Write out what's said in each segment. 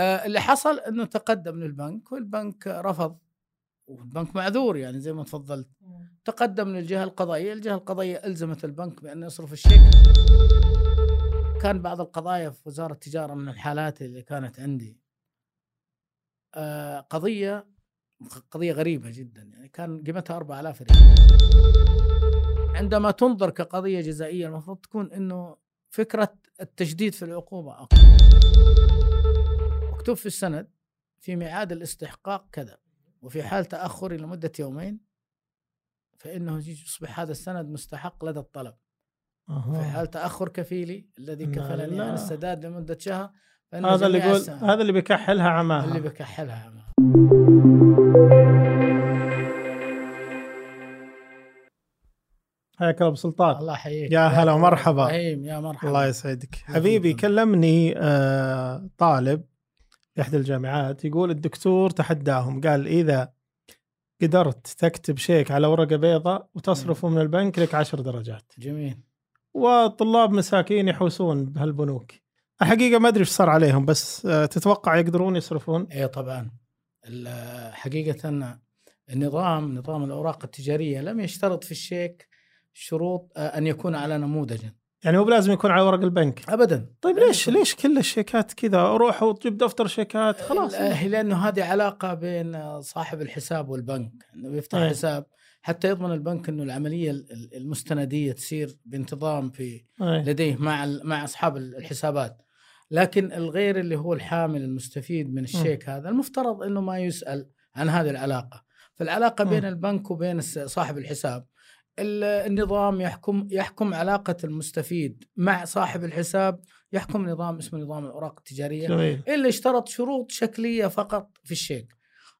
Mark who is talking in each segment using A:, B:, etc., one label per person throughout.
A: اللي حصل إنه تقدم للبنك والبنك رفض والبنك معذور يعني زي ما تفضلت. تقدم للجهة القضائية، الجهة القضائية ألزمت البنك بانه يصرف الشيك. كان بعض القضايا في وزارة التجارة من الحالات اللي كانت عندي. آه، قضية قضية غريبة جدا يعني كان قيمتها 4000 ريال. عندما تنظر كقضية جزائية المفروض تكون إنه فكرة التجديد في العقوبة اقوى مكتوب في السند في ميعاد الاستحقاق كذا وفي حال تأخر لمدة يومين فإنه يصبح هذا السند مستحق لدى الطلب. في حال تأخر كفيلي الذي كفلني. عن السداد لمدة شهر فإن
B: هذا اللي يقول هذا اللي بيكحلها عماها.
A: اللي بكحلها عماه.
B: حياك الله ابو سلطان.
A: الله يحييك.
B: يا هلا ومرحبا.
A: يا مرحبا.
B: الله يسعدك. حبيبي. كلمني آه، طالب. إحدى الجامعات يقول الدكتور تحداهم قال إذا قدرت تكتب شيك على ورقة بيضاء وتصرفه من البنك لك عشر درجات.
A: جميل.
B: والطلاب مساكين يحوسون بهالبنوك. الحقيقة ما أدري إيش صار عليهم بس آه، تتوقع يقدرون يصرفون؟
A: إيه طبعا. ال- حقيقة النظام نظام الأوراق التجارية لم يشترط في الشيك شروط آه، أن يكون على نموذج
B: يعني هو بلازم يكون على ورق البنك.
A: أبدا.
B: طيب ليش ليش كل الشيكات كذا؟ روح وتجيب دفتر شيكات خلاص.
A: لأنه هذه علاقة بين صاحب الحساب والبنك أنه يفتح
B: أيه.
A: حساب. حتى يضمن البنك أنه العملية ال- ال- المستندية تصير بانتظام في
B: أي.
A: لديه مع مع أصحاب الحسابات. لكن الغير اللي هو الحامل المستفيد من الشيك هذا المفترض أنه ما يسأل عن هذه العلاقة. فالعلاقة بين
B: مم.
A: البنك وبين صاحب الحساب ال- النظام يحكم يحكم علاقة المستفيد مع صاحب الحساب يحكم نظام اسمه نظام الأوراق التجارية
B: جميل.
A: الا اشترط شروط شكلية فقط في الشيك.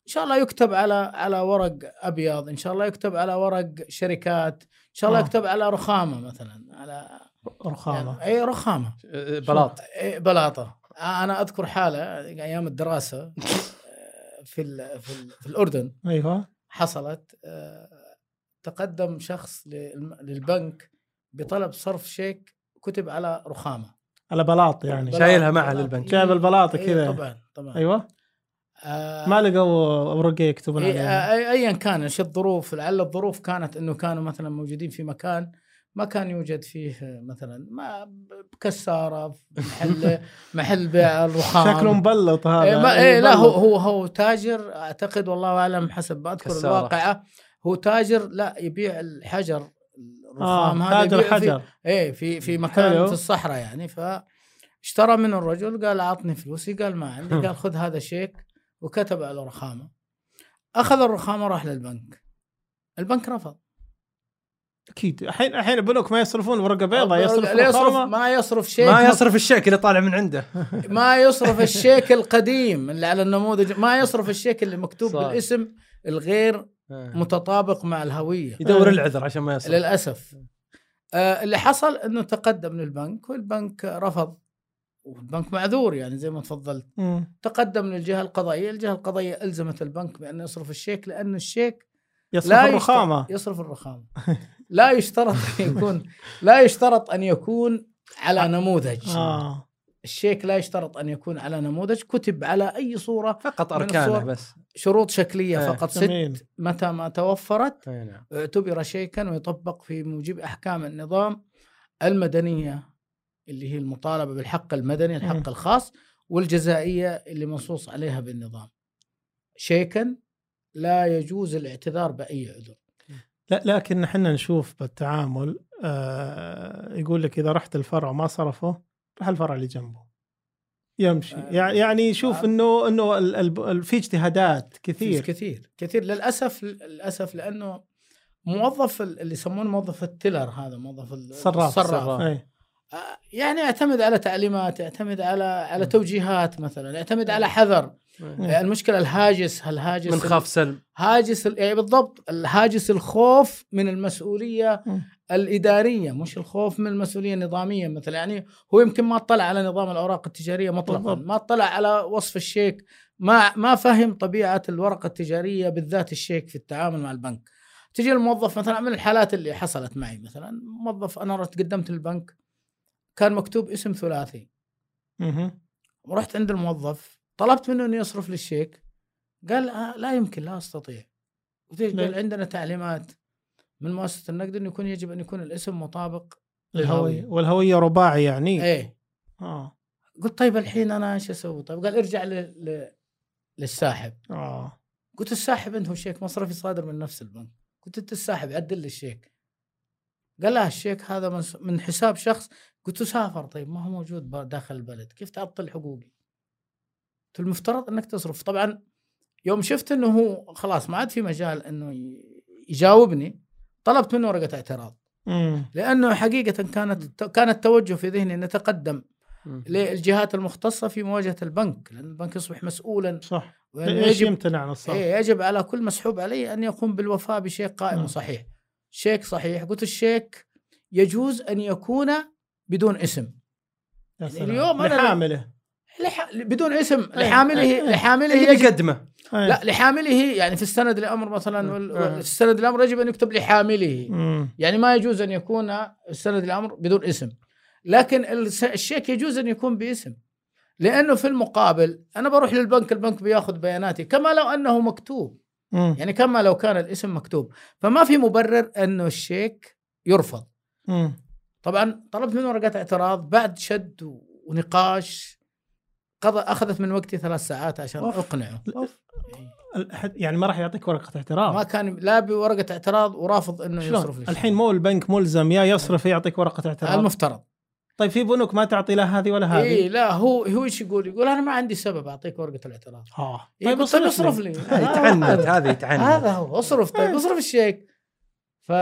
A: إن شاء الله يكتب على على ورق أبيض إن شاء الله يكتب على ورق شركات إن شاء الله
B: آه.
A: يكتب على رخامة مثلا على
B: رخامة.
A: يعني أي رخامة.
C: بلاط.
A: إيه بلاطة. أنا أذكر حالة أيام الدراسة آه، في ال في, ال في الأردن
B: أيوه.
A: حصلت آه، تقدم شخص للبنك بطلب صرف شيك كتب على رخامة
B: على بلاط يعني
C: شايلها معه
A: بلاط.
C: للبنك.
B: جايب البلاطة
A: إيه،
B: كذا.
A: طبعا طبعا
B: أيوه
A: آه،
B: ما لقوا اوراق يكتبون
A: إيه،
B: عليها
A: آه، ايا كان إيش الظروف لعل الظروف كانت إنه كانوا مثلا موجودين في مكان ما كان يوجد فيه مثلا ما كساره محل محل بيع الرخام
B: شكله مبلط هذا
A: إيه ما إيه لا هو. هو هو تاجر أعتقد والله أعلم حسب ما
C: أذكر.
A: الواقعة هو تاجر لا يبيع الحجر الرخام هذا
B: تاجر حجر.
A: إيه في في مكان
B: حلو.
A: في الصحراء يعني. فاشترى منه الرجل قال أعطني فلوسي قال ما عندي قال خذ هذا شيك وكتب على رخامه. أخذ الرخامة راح للبنك. البنك رفض.
B: أكيد. الحين الحين البنوك ما يصرفون ورقه بيضاء يصرف
A: يصرف. ما يصرف شيك.
C: ما يصرف الشيك اللي طالع من عنده.
A: ما يصرف الشيك القديم اللي على النموذج ما يصرف الشيك اللي مكتوب
C: صح.
A: بالاسم الغير متطابق مع الهوية.
C: يدور العذر عشان ما يصرف
A: للأسف. آه اللي حصل إنه تقدم للبنك والبنك رفض. والبنك معذور يعني زي ما تفضلت.
B: مم.
A: تقدم للجهة القضائية، الجهة القضائية ألزمت البنك بانه يصرف الشيك لأنه الشيك
B: يصرف
A: لا الرخامة. يصرف الرخامة. لا يشترط أن يكون لا يشترط أن يكون على نموذج.
B: آه.
A: الشيك لا يشترط أن يكون على نموذج كتب على أي صورة
C: فقط أركانه
A: الصور.
C: بس
A: شروط شكلية
C: إيه،
A: فقط. ست متى ما توفرت
C: اي نعم
A: اعتبر شيكا ويطبق في موجب أحكام النظام المدنية اللي هي المطالبة بالحق المدني. الحق الخاص والجزائية اللي منصوص عليها بالنظام شيكا لا يجوز الاعتذار بأي عذر
B: لا لكن إحنا نشوف بالتعامل آه يقول لك إذا رحت الفرع ما صرفه روح الفرع اللي جنبه. يمشي.
A: آه،
B: يع- يعني شوف
A: آه.
B: إنه إنه في اجتهادات
A: كثير.
B: كثير.
A: كثير. للأسف للأسف لأنه موظف ال- اللي يسمونه موظف التلر هذا موظف ال-
B: صراف
A: الصراف.
B: أي.
A: آه، يعني يعتمد على تعليمات يعتمد على على. توجيهات مثلا يعتمد على حذر
C: إيه.
A: المشكلة الهاجس هالهاجس
C: من خاف سلم
A: هاجس يعني بالضبط الهاجس الخوف من
B: المسؤولية.
A: الإدارية مش الخوف من المسؤولية النظامية مثلا يعني هو يمكن ما اطلع على نظام الأوراق التجارية مطلقا. ما اطلع على وصف الشيك ما ما فهم طبيعة الورقة التجارية بالذات الشيك في التعامل مع البنك تجي الموظف مثلا من الحالات اللي حصلت معي مثلا موظف أنا رحت قدمت للبنك كان مكتوب اسم ثلاثي.
B: مهم.
A: ورحت عند الموظف طلبت منه إنه يصرف لي الشيك. قال آه لا يمكن لا أستطيع. قلت؟ قال عندنا تعليمات من مؤسسة النقد إنه يكون يجب أن يكون الاسم مطابق للهوية.
B: والهوية رباعي يعني.
A: إيه.
B: آه.
A: قلت طيب الحين أنا إيش أسوي؟ طيب قال ارجع ل... ل... للساحب.
B: آه.
A: قلت الساحب عنده شيك مصرفي صادر من نفس البنك. قلت أنت الساحب عدل لي الشيك. قال لا الشيك هذا من, حساب شخص قلت له سافر طيب ما هو موجود داخل البلد كيف تعطل حقوقي قلت المفترض أنك تصرف طبعا يوم شفت إنه هو خلاص ما عاد في مجال إنه يجاوبني طلبت منه ورقة اعتراض
B: مم.
A: لأنه حقيقة كانت كان التوجه في ذهني ان نتقدم
C: مم.
A: للجهات المختصة في مواجهة البنك لأن البنك يصبح مسؤولا
B: صح إيش
A: يجب
B: يمتنع عن الصرف؟
A: إيه يجب على كل مسحوب عليه أن يقوم بالوفاء بشيك قائم. وصحيح شيك صحيح قلت الشيك يجوز أن يكون بدون اسم يعني. اليوم أنا-
B: لحامله
A: لح... بدون اسم
B: إيه.
A: لحامله
B: إيه.
A: لحامله
C: اللي
A: يجب
C: بيقدمه
B: إيه.
A: لا لحامله يعني في السند الأمر مثلا وال...
C: آه.
A: وال- في السند الأمر يجب أن يكتب لحامله
B: مم.
A: يعني ما يجوز أن يكون السند الأمر بدون اسم لكن الشيك يجوز أن يكون باسم لأنه في المقابل أنا بروح للبنك البنك بياخذ بياناتي كما لو أنه مكتوب
B: مم.
A: يعني كما لو كان الاسم مكتوب. فما في مبرر أنه الشيك يرفض.
B: مم.
A: طبعا طلبت منه ورقه اعتراض بعد شد ونقاش قضى أخذت من وقتي ثلاث ساعات عشان
B: أوف.
A: أقنعه.
B: الح- يعني ما راح يعطيك ورقة اعتراض.
A: ما كان لا بورقة اعتراض ورافض إنه يصرف؟ لي
B: الحين مو البنك ملزم يا يصرف يعطيك ورقة اعتراض.
A: المفترض.
B: طيب في بنوك ما تعطي لا هذه ولا هذه؟
A: اي لا هو هو إيش يقول؟ يقول أنا ما عندي سبب أعطيك ورقة الاعتراض.
B: آه.
A: طيب طيب أصرف لي.
C: هذه تعنت هذه تعنت.
A: هذا هو. أصرف. طيب أصرف الشيك. ف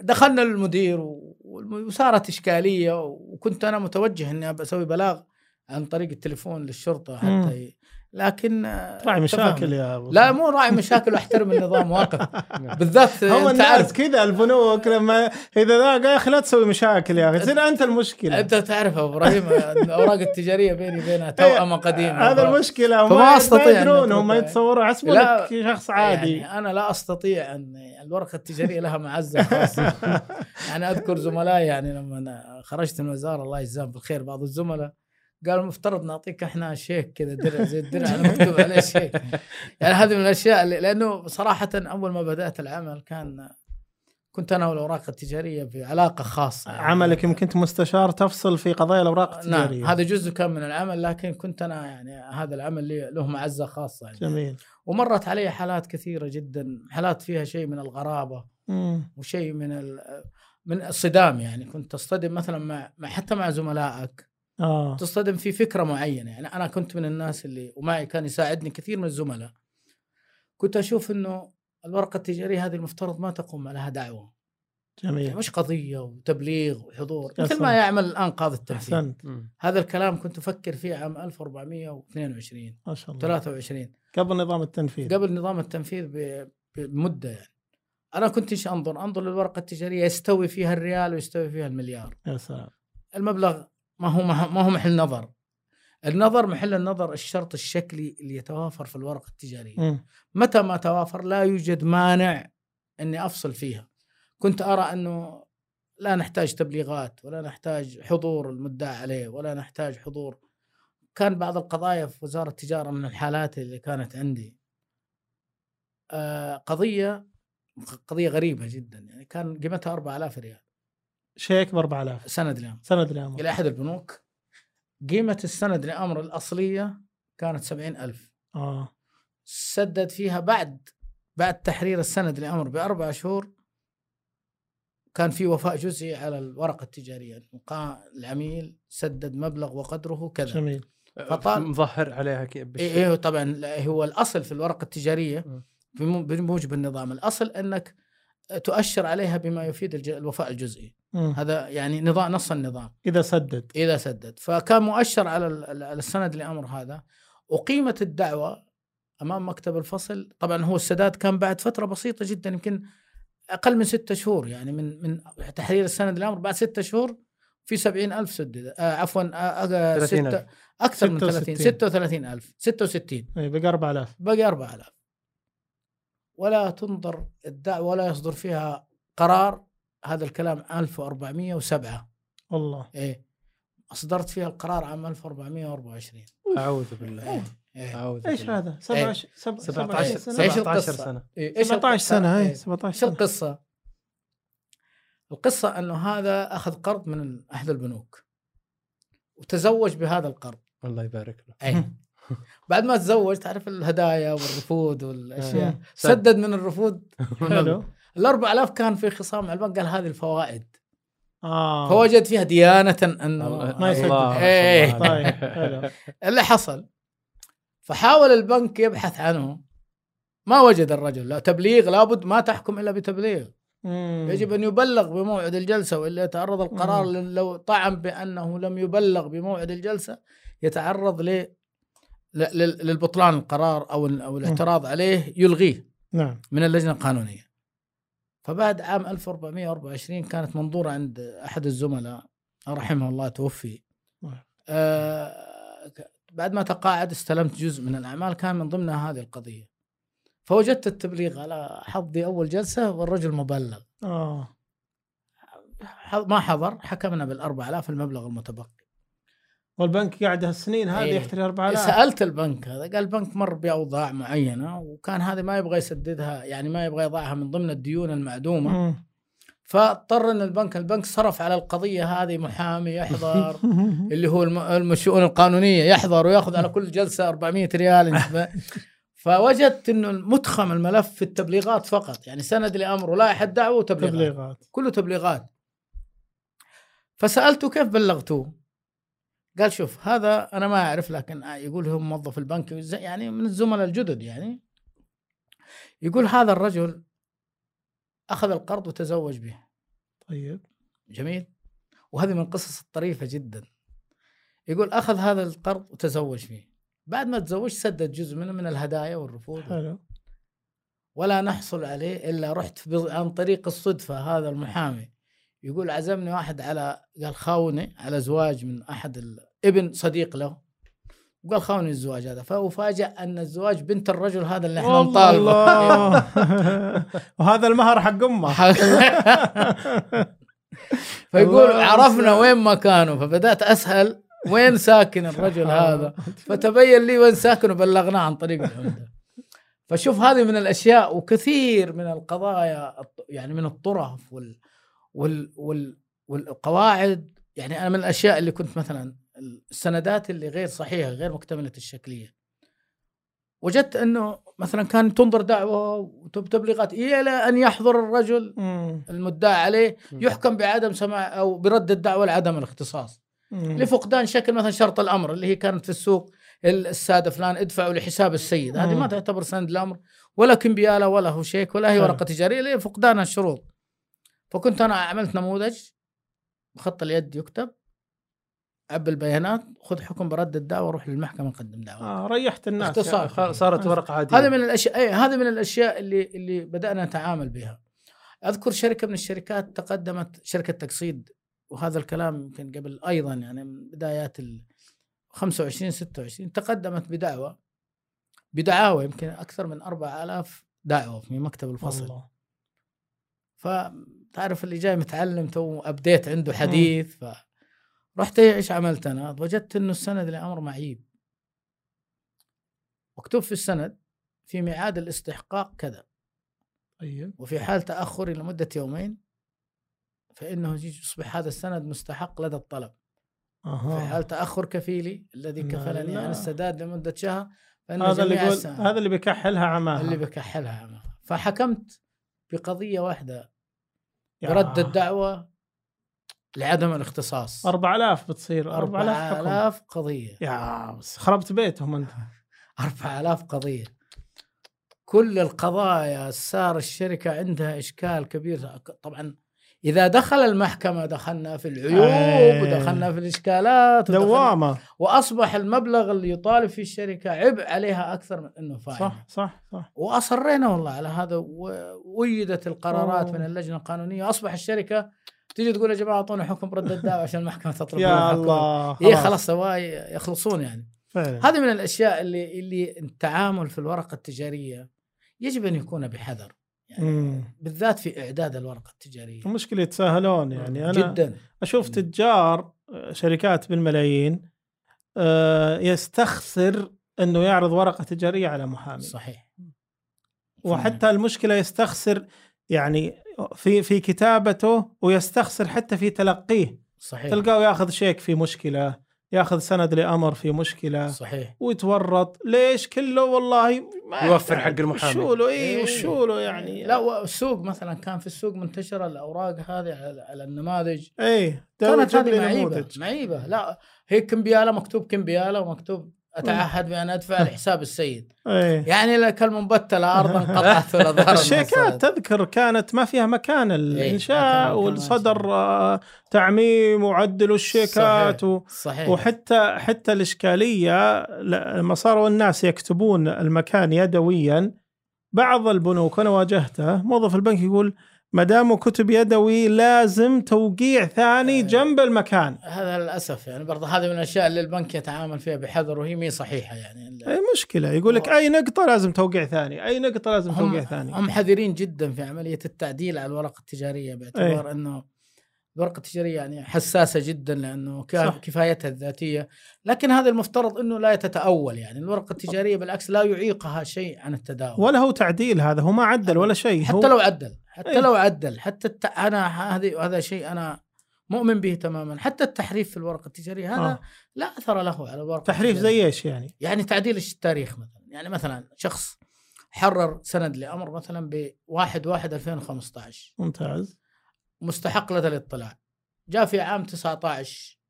A: دخلنا للمدير وصارت إشكالية وكنت أنا متوجه إني أسوي بلاغ عن طريق التليفون
B: للشرطة.
A: حتى. لكن آه،
B: راعي مشاكل. يا أبو
A: لا مو راعي مشاكل واحترم النظام واقف. بالذات
B: هو
A: أنت
B: الناس
A: عارف
B: كذا البنوك لما إذا ذا يا أخي لا تسوي مشاكل يا أخي تصير أنت المشكلة.
A: أنت تعرف يا إبراهيم الأوراق التجارية بيني وبينها توأمه قديمة.
B: هذا المشكلة
A: فما
B: ما يدرون هم. يتصوروا
A: لا،
B: يحسبونك شخص عادي.
A: يعني أنا لا أستطيع أن الورقة التجارية لها معزة خاصة. يعني أذكر زملائي يعني لما أنا خرجت من الوزاره الله يجزاهم بالخير بعض الزملاء قالوا المفترض نعطيك إحنا شيك كذا درع زي الدرع اللي مكتوب عليه شيك يعني هذه من الأشياء اللي لأنه صراحة أول ما بدأت العمل كان كنت أنا والأوراق التجارية في علاقه خاصة يعني.
B: عملك يمكن كنت مستشار تفصل في قضايا الأوراق
A: نعم
B: التجارية
A: هذا جزء كان من العمل لكن كنت أنا يعني هذا العمل لي- له معزة خاصة يعني.
B: جميل
A: ومرت علي حالات كثيرة جدا حالات فيها شيء من الغرابة
B: مم.
A: وشيء من من الصدام يعني كنت تصطدم مثلا مع- حتى مع زملائك
B: آه.
A: تصطدم في فكرة معينة. يعني أنا كنت من الناس اللي ومعي كان يساعدني كثير من الزملاء. كنت أشوف إنه الورقة التجارية هذه المفترض ما تقوم لها دعوة. يعني
B: جميل
A: مش قضية وتبليغ وحضور مثل. ما يعمل الآن قاضي التنفيذ.
C: أحسنت.
A: هذا الكلام كنت أفكر فيه عام 1422
B: ما شاء الله.
A: 23
B: قبل نظام التنفيذ.
A: قبل نظام التنفيذ ب- بمدة يعني. أنا كنت إيش أنظر؟ أنظر للورقة التجارية يستوي فيها الريال ويستوي فيها المليار.
B: يا سلام.
A: المبلغ ما هو ما هو محل نظر. النظر محل النظر الشرط الشكلي اللي يتوافر في الورقة التجارية.
B: مم.
A: متى ما توافر لا يوجد مانع إني أفصل فيها. كنت أرى أنه لا نحتاج تبليغات ولا نحتاج حضور المدعى عليه ولا نحتاج حضور. كان بعض القضايا في وزارة التجارة من الحالات اللي كانت عندي. آه، قضية قضية غريبة جدا. يعني كان قيمتها 4000 ريال.
B: شيك ب 4000
A: سند اليوم
B: سند الامر
A: إلى أحد البنوك. قيمة السند لأمر الأصلية كانت 70000
B: آه.
A: سدد فيها بعد بعد تحرير السند لأمر بأربع شهور كان في وفاء جزئي على الورقة التجارية. العميل سدد مبلغ وقدره كذا.
B: جميل.
A: فطال-
C: مظهر عليها كي- بالشيء.
A: إيه طبعا هو الأصل في
C: الورقة
A: التجارية. بموجب النظام. الأصل أنك تؤشر عليها بما يفيد الوفاء الجزئي.
B: مم.
A: هذا يعني نظام نص النظام.
B: إذا سدد.
A: إذا سدد. فكان مؤشر على ال- على السند لأمر هذا. وقيمه الدعوة أمام مكتب الفصل. طبعا هو السداد كان بعد فترة بسيطة جدا يمكن أقل من ستة شهور. يعني من من تحرير السند للامر بعد ستة شهور في سبعين ألف سدد. آه عفوا آه آه
C: 30,000.
A: ستة أكثر من 30
B: 66.
A: 36 ألف. 66
B: اي بقى 4000
A: باقي 4000 ولا تنظر الدعوة ولا يصدر فيها قرار هذا الكلام 1407
B: والله
A: إيه. أصدرت فيها القرار عام 1424
C: أعوذ بالله.
A: إيه. إيه.
C: أعوذ
B: إيش
C: بالله.
B: هذا؟ 17
C: 17
B: سنة.
A: إيش
C: 17
A: القصة؟
C: سنة.
A: إيه، إيش
B: 17
A: القصة؟
B: سنة اي
A: إيه.
B: 17
A: إيش
B: سنة.
A: القصة؟ القصة أنه هذا أخذ قرض من أحد البنوك. وتزوج بهذا القرض.
C: الله يبارك له.
A: اي بعد ما تزوج تعرف الهدايا والرفود والأشياء.
C: آه.
A: سدد من الرفود
B: حلو.
A: ال 4000 كان في خصام مع البنك قال هذه الفوائد.
B: آه.
A: فوجد فيها ديانة انه
B: ما يسدد.
C: الله. ما. شاء الله.
B: طيب
A: اللي حصل. فحاول البنك يبحث عنه. ما وجد الرجل. لا تبليغ لابد ما تحكم إلا بتبليغ.
B: مم.
A: يجب أن يبلغ بموعد الجلسة وإلا يتعرض القرار
B: مم.
A: لو طعن بأنه لم يبلغ بموعد الجلسة يتعرض ل للبطلان القرار أو أو الاعتراض عليه يلغيه
B: نعم
A: من اللجنة القانونية. فبعد عام 1424 كانت منظورة عند أحد الزملاء رحمه الله توفي.
B: نعم.
A: آه بعد ما تقاعد استلمت جزء من الأعمال كان من ضمنها هذه القضية. فوجدت التبليغ على حظي أول جلسة والرجل مبلغ. آه ما حضر حكمنا بالأربع آلاف المبلغ المتبقي
B: والبنك قاعد هالسنين هذه
A: إيه.
B: يحتري 4000
A: سألت البنك هذا قال البنك مر بأوضاع معينة وكان هذه ما يبغى يسددها يعني ما يبغى يضعها من ضمن الديون المعدومة.
B: مم.
A: فاضطر إن البنك البنك صرف على القضية هذه محامي يحضر اللي هو الشؤون القانونية يحضر ويأخذ على كل جلسة 400 ريال. فوجدت إنه متخم الملف في التبليغات فقط يعني سند لأمر ولائحة دعوة وتبليغات
B: تبليغات.
A: كله تبليغات. فسالته كيف بلغتوه؟ قال شوف هذا أنا ما أعرف لكن يقول هو موظف البنك يعني من الزملاء الجدد يعني. يقول هذا الرجل أخذ القرض وتزوج به.
B: طيب.
A: جميل. وهذه من القصص الطريفة جدا. يقول أخذ هذا القرض وتزوج فيه بعد ما تزوج سدد جزء منه من الهدايا والرفود
B: حلو.
A: ولا نحصل عليه إلا رحت عن طريق الصدفة هذا المحامي. يقول عزمني واحد على قال خاوني على زواج من أحد ابن صديق له. وقال خاوني الزواج هذا. فأفاجأ أن الزواج بنت الرجل هذا اللي
B: إحنا
A: نطالبه.
B: وهذا المهر حق أمه.
A: فيقول عرفنا. وين مكانه. فبدأت اسال وين ساكن الرجل هذا. فتبين لي وين ساكن وبلغناه عن طريق العمدة. فشوف هذه من الأشياء وكثير من القضايا يعني من الطرف وال وال وال والقواعد. يعني أنا من الأشياء اللي كنت مثلا السندات اللي غير صحيحة غير مكتملة الشكلية وجدت إنه مثلا كان تنظر دعوة وتبليغات إلى أن يحضر الرجل. المدعى عليه. يحكم بعدم سماع أو برد الدعوة لعدم الاختصاص. لفقدان شكل مثلا شرط الأمر اللي هي كانت في السوق السادة فلان ادفعوا لحساب السيد هذه ما. تعتبر سند الامر ولا كمبيالة ولا هو شيك ولا هي. ورقة تجارية اللي هي فقدان الشروط فكنت أنا عملت نموذج بخط اليد يكتب عبي البيانات خذ حكم برد الدعوة وروح للمحكمة قدم دعوة.
B: آه ريحت الناس
A: اختصار.
C: خ- صارت ورقة عادية.
A: هذه من الأشياء أي هذه من الأشياء اللي اللي بدأنا نتعامل بها. أذكر شركة من الشركات تقدمت شركة تقسيط وهذا الكلام يمكن قبل أيضا يعني من بدايات ال 25 26 تقدمت بدعوة. بدعاوى يمكن أكثر من 4000 دعوة في مكتب الفصل.
B: الله
A: فتعرف اللي جاي متعلم تو أبديت عنده حديث ف رحت إيش عملت أنا؟ وجدت إنه السند لأمر معيب مكتوب في السند في ميعاد الاستحقاق كذا
B: طيب
A: وفي حال تأخر لمدة يومين فإنه يصبح هذا السند مستحق لدى الطلب في
B: أها
A: حال تأخر كفيلي الذي كفلني. عن السداد لمدة شهر
B: هذا اللي يقول هذا اللي بيكحلها عماها
A: اللي بكحلها عمها. فحكمت بقضية
B: واحدة.
A: برد الدعوة لعدم الاختصاص.
B: 4000 بتصير 4000 حكم.
A: 4000 قضية.
B: يا بس خربت بيتهم أنت.
A: 4000 قضية. كل القضايا صار الشركة عندها إشكال كبير. طبعا إذا دخل المحكمة دخلنا في العيوب
B: أي.
A: ودخلنا في الإشكالات
B: دوامة.
A: وأصبح المبلغ اللي يطالب فيه الشركة عبء عليها أكثر من إنه فائده
B: صح صح صح.
A: وأصرينا والله على هذا وويدت القرارات
B: أوه.
A: من اللجنة القانونية. أصبح الشركة تيجي تقول يا جماعة اعطونا حكم برد الدعوة عشان المحكمة تطلب
B: يا. الله
A: اي خلاص. سواء يخلصون يعني.
B: فعلا.
A: هذه من الأشياء اللي اللي التعامل في الورقة التجارية يجب أن يكون بحذر. يعني
B: مم.
A: بالذات في إعداد الورقة التجارية.
B: المشكلة يتساهلون يعني. أنا
A: جدا.
B: أشوف تجار آه، شركات بالملايين آه، يستخسر إنه يعرض ورقة تجارية على محامي.
A: صحيح.
B: وحتى المشكلة يستخسر يعني في في كتابته ويستخسر حتى في تلقيه.
A: صحيح.
B: تلقاه ياخذ شيك في مشكلة ياخذ سند لأمر في مشكلة.
A: صحيح.
B: ويتورط. ليش كله والله ما
C: يوفر. حق المحامي.
B: وشو له اي
A: إيه.
B: وشو له يعني.
A: لا والسوق مثلا كان في السوق منتشرة الأوراق هذه على, على النماذج.
B: إيه.
A: كانت هذه
B: لي
A: معيبة
B: نموذج.
A: معيبة. لا هي كمبيالة مكتوب كمبيالة ومكتوب اتعهد بأن أدفع لحساب السيد.
B: إيه.
A: يعني لك المنبتله ارضا قطعت ولا
B: الشيكات تذكر كانت ما فيها مكان
A: إيه، الإنشاء
B: والصدر آه، تعميم وعدلوا الشيكات و...
A: صحيح.
B: وحتى حتى الإشكالية لما صاروا الناس يكتبون المكان يدويا. بعض البنوك أنا واجهته موظف البنك يقول ما دام كتب يدوي لازم توقيع ثاني
A: إيه.
B: جنب المكان.
A: هذا للأسف يعني برضه هذه من الأشياء اللي البنك يتعامل فيها بحذر وهي مي صحيحة يعني.
B: اي مشكلة. يقول لك أي نقطة لازم توقيع ثاني أي نقطة لازم توقيع ثاني.
A: هم حذرين جدا في عملية التعديل على الورقه التجارية باعتبار
B: إيه.
A: إنه الورقه التجارية يعني حساسة جدا
B: لأنه.
A: كفايتها الذاتية. لكن هذا المفترض إنه لا تتاول يعني. الورقه التجارية بالعكس لا يعيقها شيء عن التداول.
B: ولا هو تعديل هذا هو ما عدل ولا شيء.
A: حتى لو عدل. حتى
B: إيه.
A: لو عدل حتى الت... أنا هذه هذا شيء أنا مؤمن به تماما. حتى التحريف في الورقة التجارية هذا
B: آه.
A: لا أثر له على الورقة
B: تحريف
A: التجارية.
B: زي إيش يعني؟
A: يعني تعديل التاريخ مثلا. يعني مثلا شخص حرر سند لأمر مثلا ب 1 1 2015
B: ممتاز.
A: مستحق لدى الاطلاع. جاء في عام 19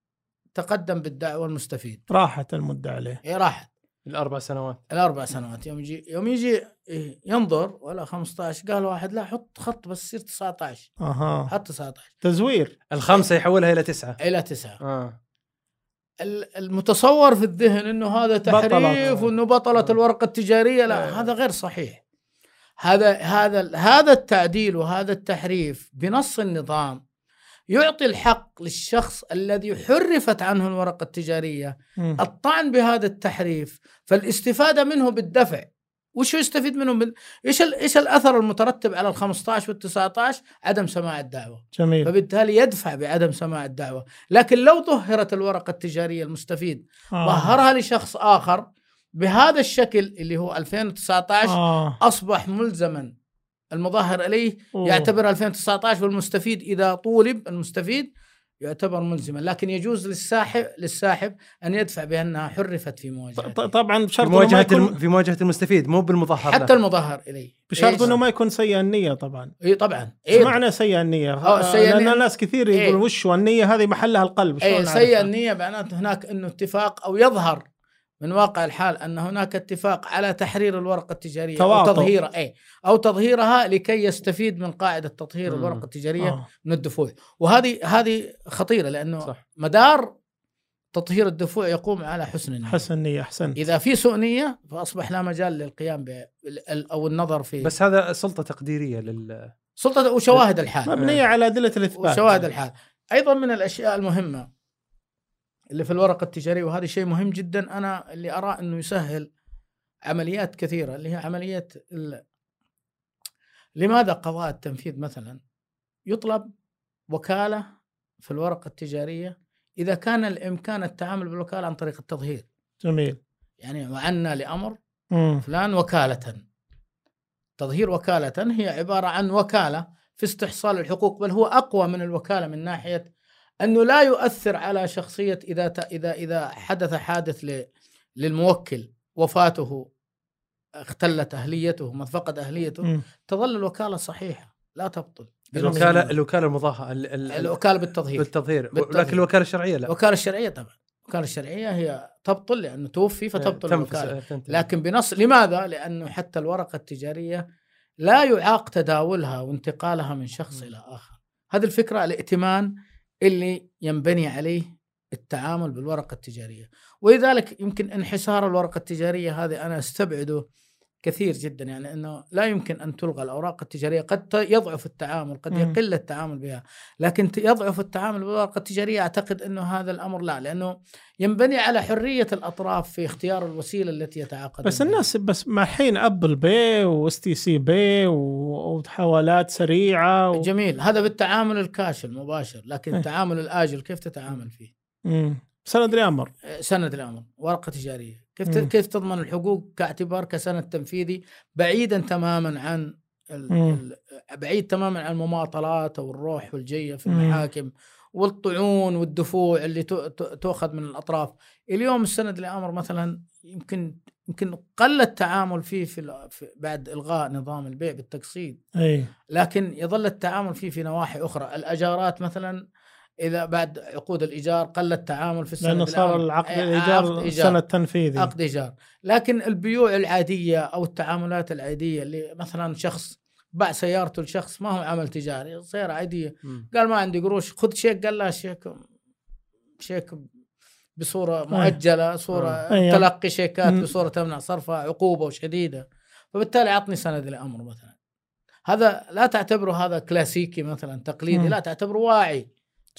A: تقدم بالدعوة المستفيد.
B: راحت المدة عليه.
A: هي راحت.
C: الأربع سنوات.
A: الأربع سنوات. يوم يجي يوم يجي إيه، ينظر ولا 15 قال واحد لا حط خط بس يصير 19
B: أها.
A: حط 19
B: تزوير.
C: الخمسة يحولها إلى تسعة.
A: إلى 9
C: آه.
A: ال- المتصور في الذهن إنه هذا تحريف
C: بطلت.
A: وإنه بطلت الورقة التجارية لا
C: آه.
A: هذا غير صحيح. هذا هذا هذا التعديل وهذا التحريف بنص النظام يعطي الحق للشخص الذي حرفت عنه الورقة التجارية.
B: مم.
A: الطعن بهذا التحريف فالاستفادة منه بالدفع. وش يستفيد منه بال... إيش ال... إيش الأثر المترتب على ال 15 وال 19 عدم سماع الدعوة.
B: جميل.
A: فبالتالي يدفع بعدم سماع الدعوة. لكن لو ظهرت الورقة التجارية المستفيد
B: آه.
A: ظهرها لشخص آخر بهذا الشكل اللي هو 2019
B: آه.
A: أصبح ملزما. المظاهر إليه
B: أوه.
A: يعتبر 2019 والمستفيد إذا طولب المستفيد يعتبر ملزما لكن يجوز للساحب للساحب أن يدفع بأنها حرفت في
B: ط- طبعا
C: في
B: بشرط إنه ما
C: مواجهة
B: يكون.
C: في مواجهة المستفيد مو بالمظاهر
A: حتى. المظاهر إليه
B: بشرط
A: إيش؟
B: إنه ما يكون سيء النية طبعا
A: اي طبعا
B: إيش
A: إيه
B: معنى سيء النية؟
A: آه، سيء
B: لأن
A: النية.
B: ناس كثير
A: إيه.
B: يقولون وش النية هذه محلها القلب شلون
A: اي
B: نعرفها؟
A: سيء النية معناته هناك إنه اتفاق أو يظهر من واقع الحال أن هناك اتفاق على تحرير الورقة التجارية
B: تواطؤ.
A: أو تظهيرها أي أو تظهيرها لكي يستفيد من قاعدة تطهير. الورقة التجارية
B: آه.
A: من الدفوع وهذه هذه خطيرة لأنه
C: صح.
A: مدار تطهير الدفوع يقوم على حسن النية
B: حسن نيه أحسنت
A: إذا في سوء نية فأصبح لا مجال للقيام ب أو النظر في
C: بس هذا سلطة تقديرية لل
A: سلطة وشواهد الحال
B: مبنية على أدلة الإثبات
A: وشواهد الحال أيضا من الأشياء المهمة اللي في الورقة التجارية وهذا شيء مهم جدا. أنا اللي أرى إنه يسهل عمليات كثيرة اللي هي عمليه ال... لماذا قضاء التنفيذ مثلا؟ يطلب وكالة في الورقة التجارية إذا كان الإمكان التعامل بالوكالة عن طريق التظهير.
B: جميل.
A: يعني وعنا لأمر
B: مم.
A: فلان وكالة. تظهير وكالة هي عبارة عن وكالة في استحصال الحقوق بل هو أقوى من الوكالة من ناحية أنه لا يؤثر على شخصية إذا ت- إذا إذا حدث حادث للموكل وفاته اختلت أهليته ما فقد أهليته
B: مم.
A: تظل الوكالة صحيحة لا تبطل
C: الوكالة الوكالة المظاهره ال... ال...
A: الوكالة بالتظهير
C: بالتظهير. لكن الوكالة الشرعية لا
A: الوكالة الشرعية طبعا الوكالة الشرعية هي تبطل لأنه توفي فتبطل الوكالة
C: تنتهي.
A: لكن بنص لماذا؟ لأنه حتى الورقة التجارية لا يعاق تداولها وانتقالها من شخص
C: مم.
A: إلى آخر. هذه الفكرة الائتمان اللي ينبني عليه التعامل بالورقة التجارية، ولذلك يمكن انحسار الورقة التجارية هذه أنا أستبعده كثير جدا يعني إنه لا يمكن أن تلغى الأوراق التجارية، قد يضعف التعامل، قد. يقل التعامل بها، لكن يضعف التعامل بالورقه التجارية أعتقد إنه هذا الأمر لا لأنه ينبني على حرية الأطراف في اختيار الوسيلة التي يتعاقدون
B: بس
A: بها.
B: الناس بس مع الحين Apple Pay و STC Pay و- وحوالات سريعة و...
A: جميل هذا بالتعامل الكاش المباشر لكن
B: إيه.
A: التعامل الآجل كيف تتعامل فيه
B: مم. سند الامر
A: آه، سند الامر ورقة تجارية كيف
B: مم.
A: كيف تضمن الحقوق كاعتبار كسند تنفيذي بعيدا تماما عن ال...
B: مم.
A: ال... بعيد تماما عن المماطلات أو الروح والجية في
B: مم.
A: المحاكم والطعون والدفوع اللي. تؤخذ من الأطراف اليوم السند الامر مثلا يمكن يمكن قل التعامل فيه في. في بعد إلغاء نظام البيع بالتقسيط
B: أي
A: لكن يظل التعامل فيه في نواحي أخرى، الأجارات مثلا إذا بعد عقود الإيجار قل التعامل في السنة
B: لأنه صار العقد الإيجار سند تنفيذي.
A: عقد إيجار، لكن البيوع العادية أو التعاملات العادية اللي مثلا شخص باع سيارته لشخص ما هو عمل تجاري، سيارة عادية،
C: مم.
A: قال ما عندي قروش خذ شيك قال لا شيك شيك بصورة مؤجلة صورة
B: أيوة.
A: تلقي شيكات
B: مم.
A: بصورة تمنع صرفها عقوبة وشديدة. فبالتالي عطني سند الأمر مثلا. هذا لا تعتبره هذا كلاسيكي مثلا تقليدي
B: مم.
A: لا تعتبره واعي.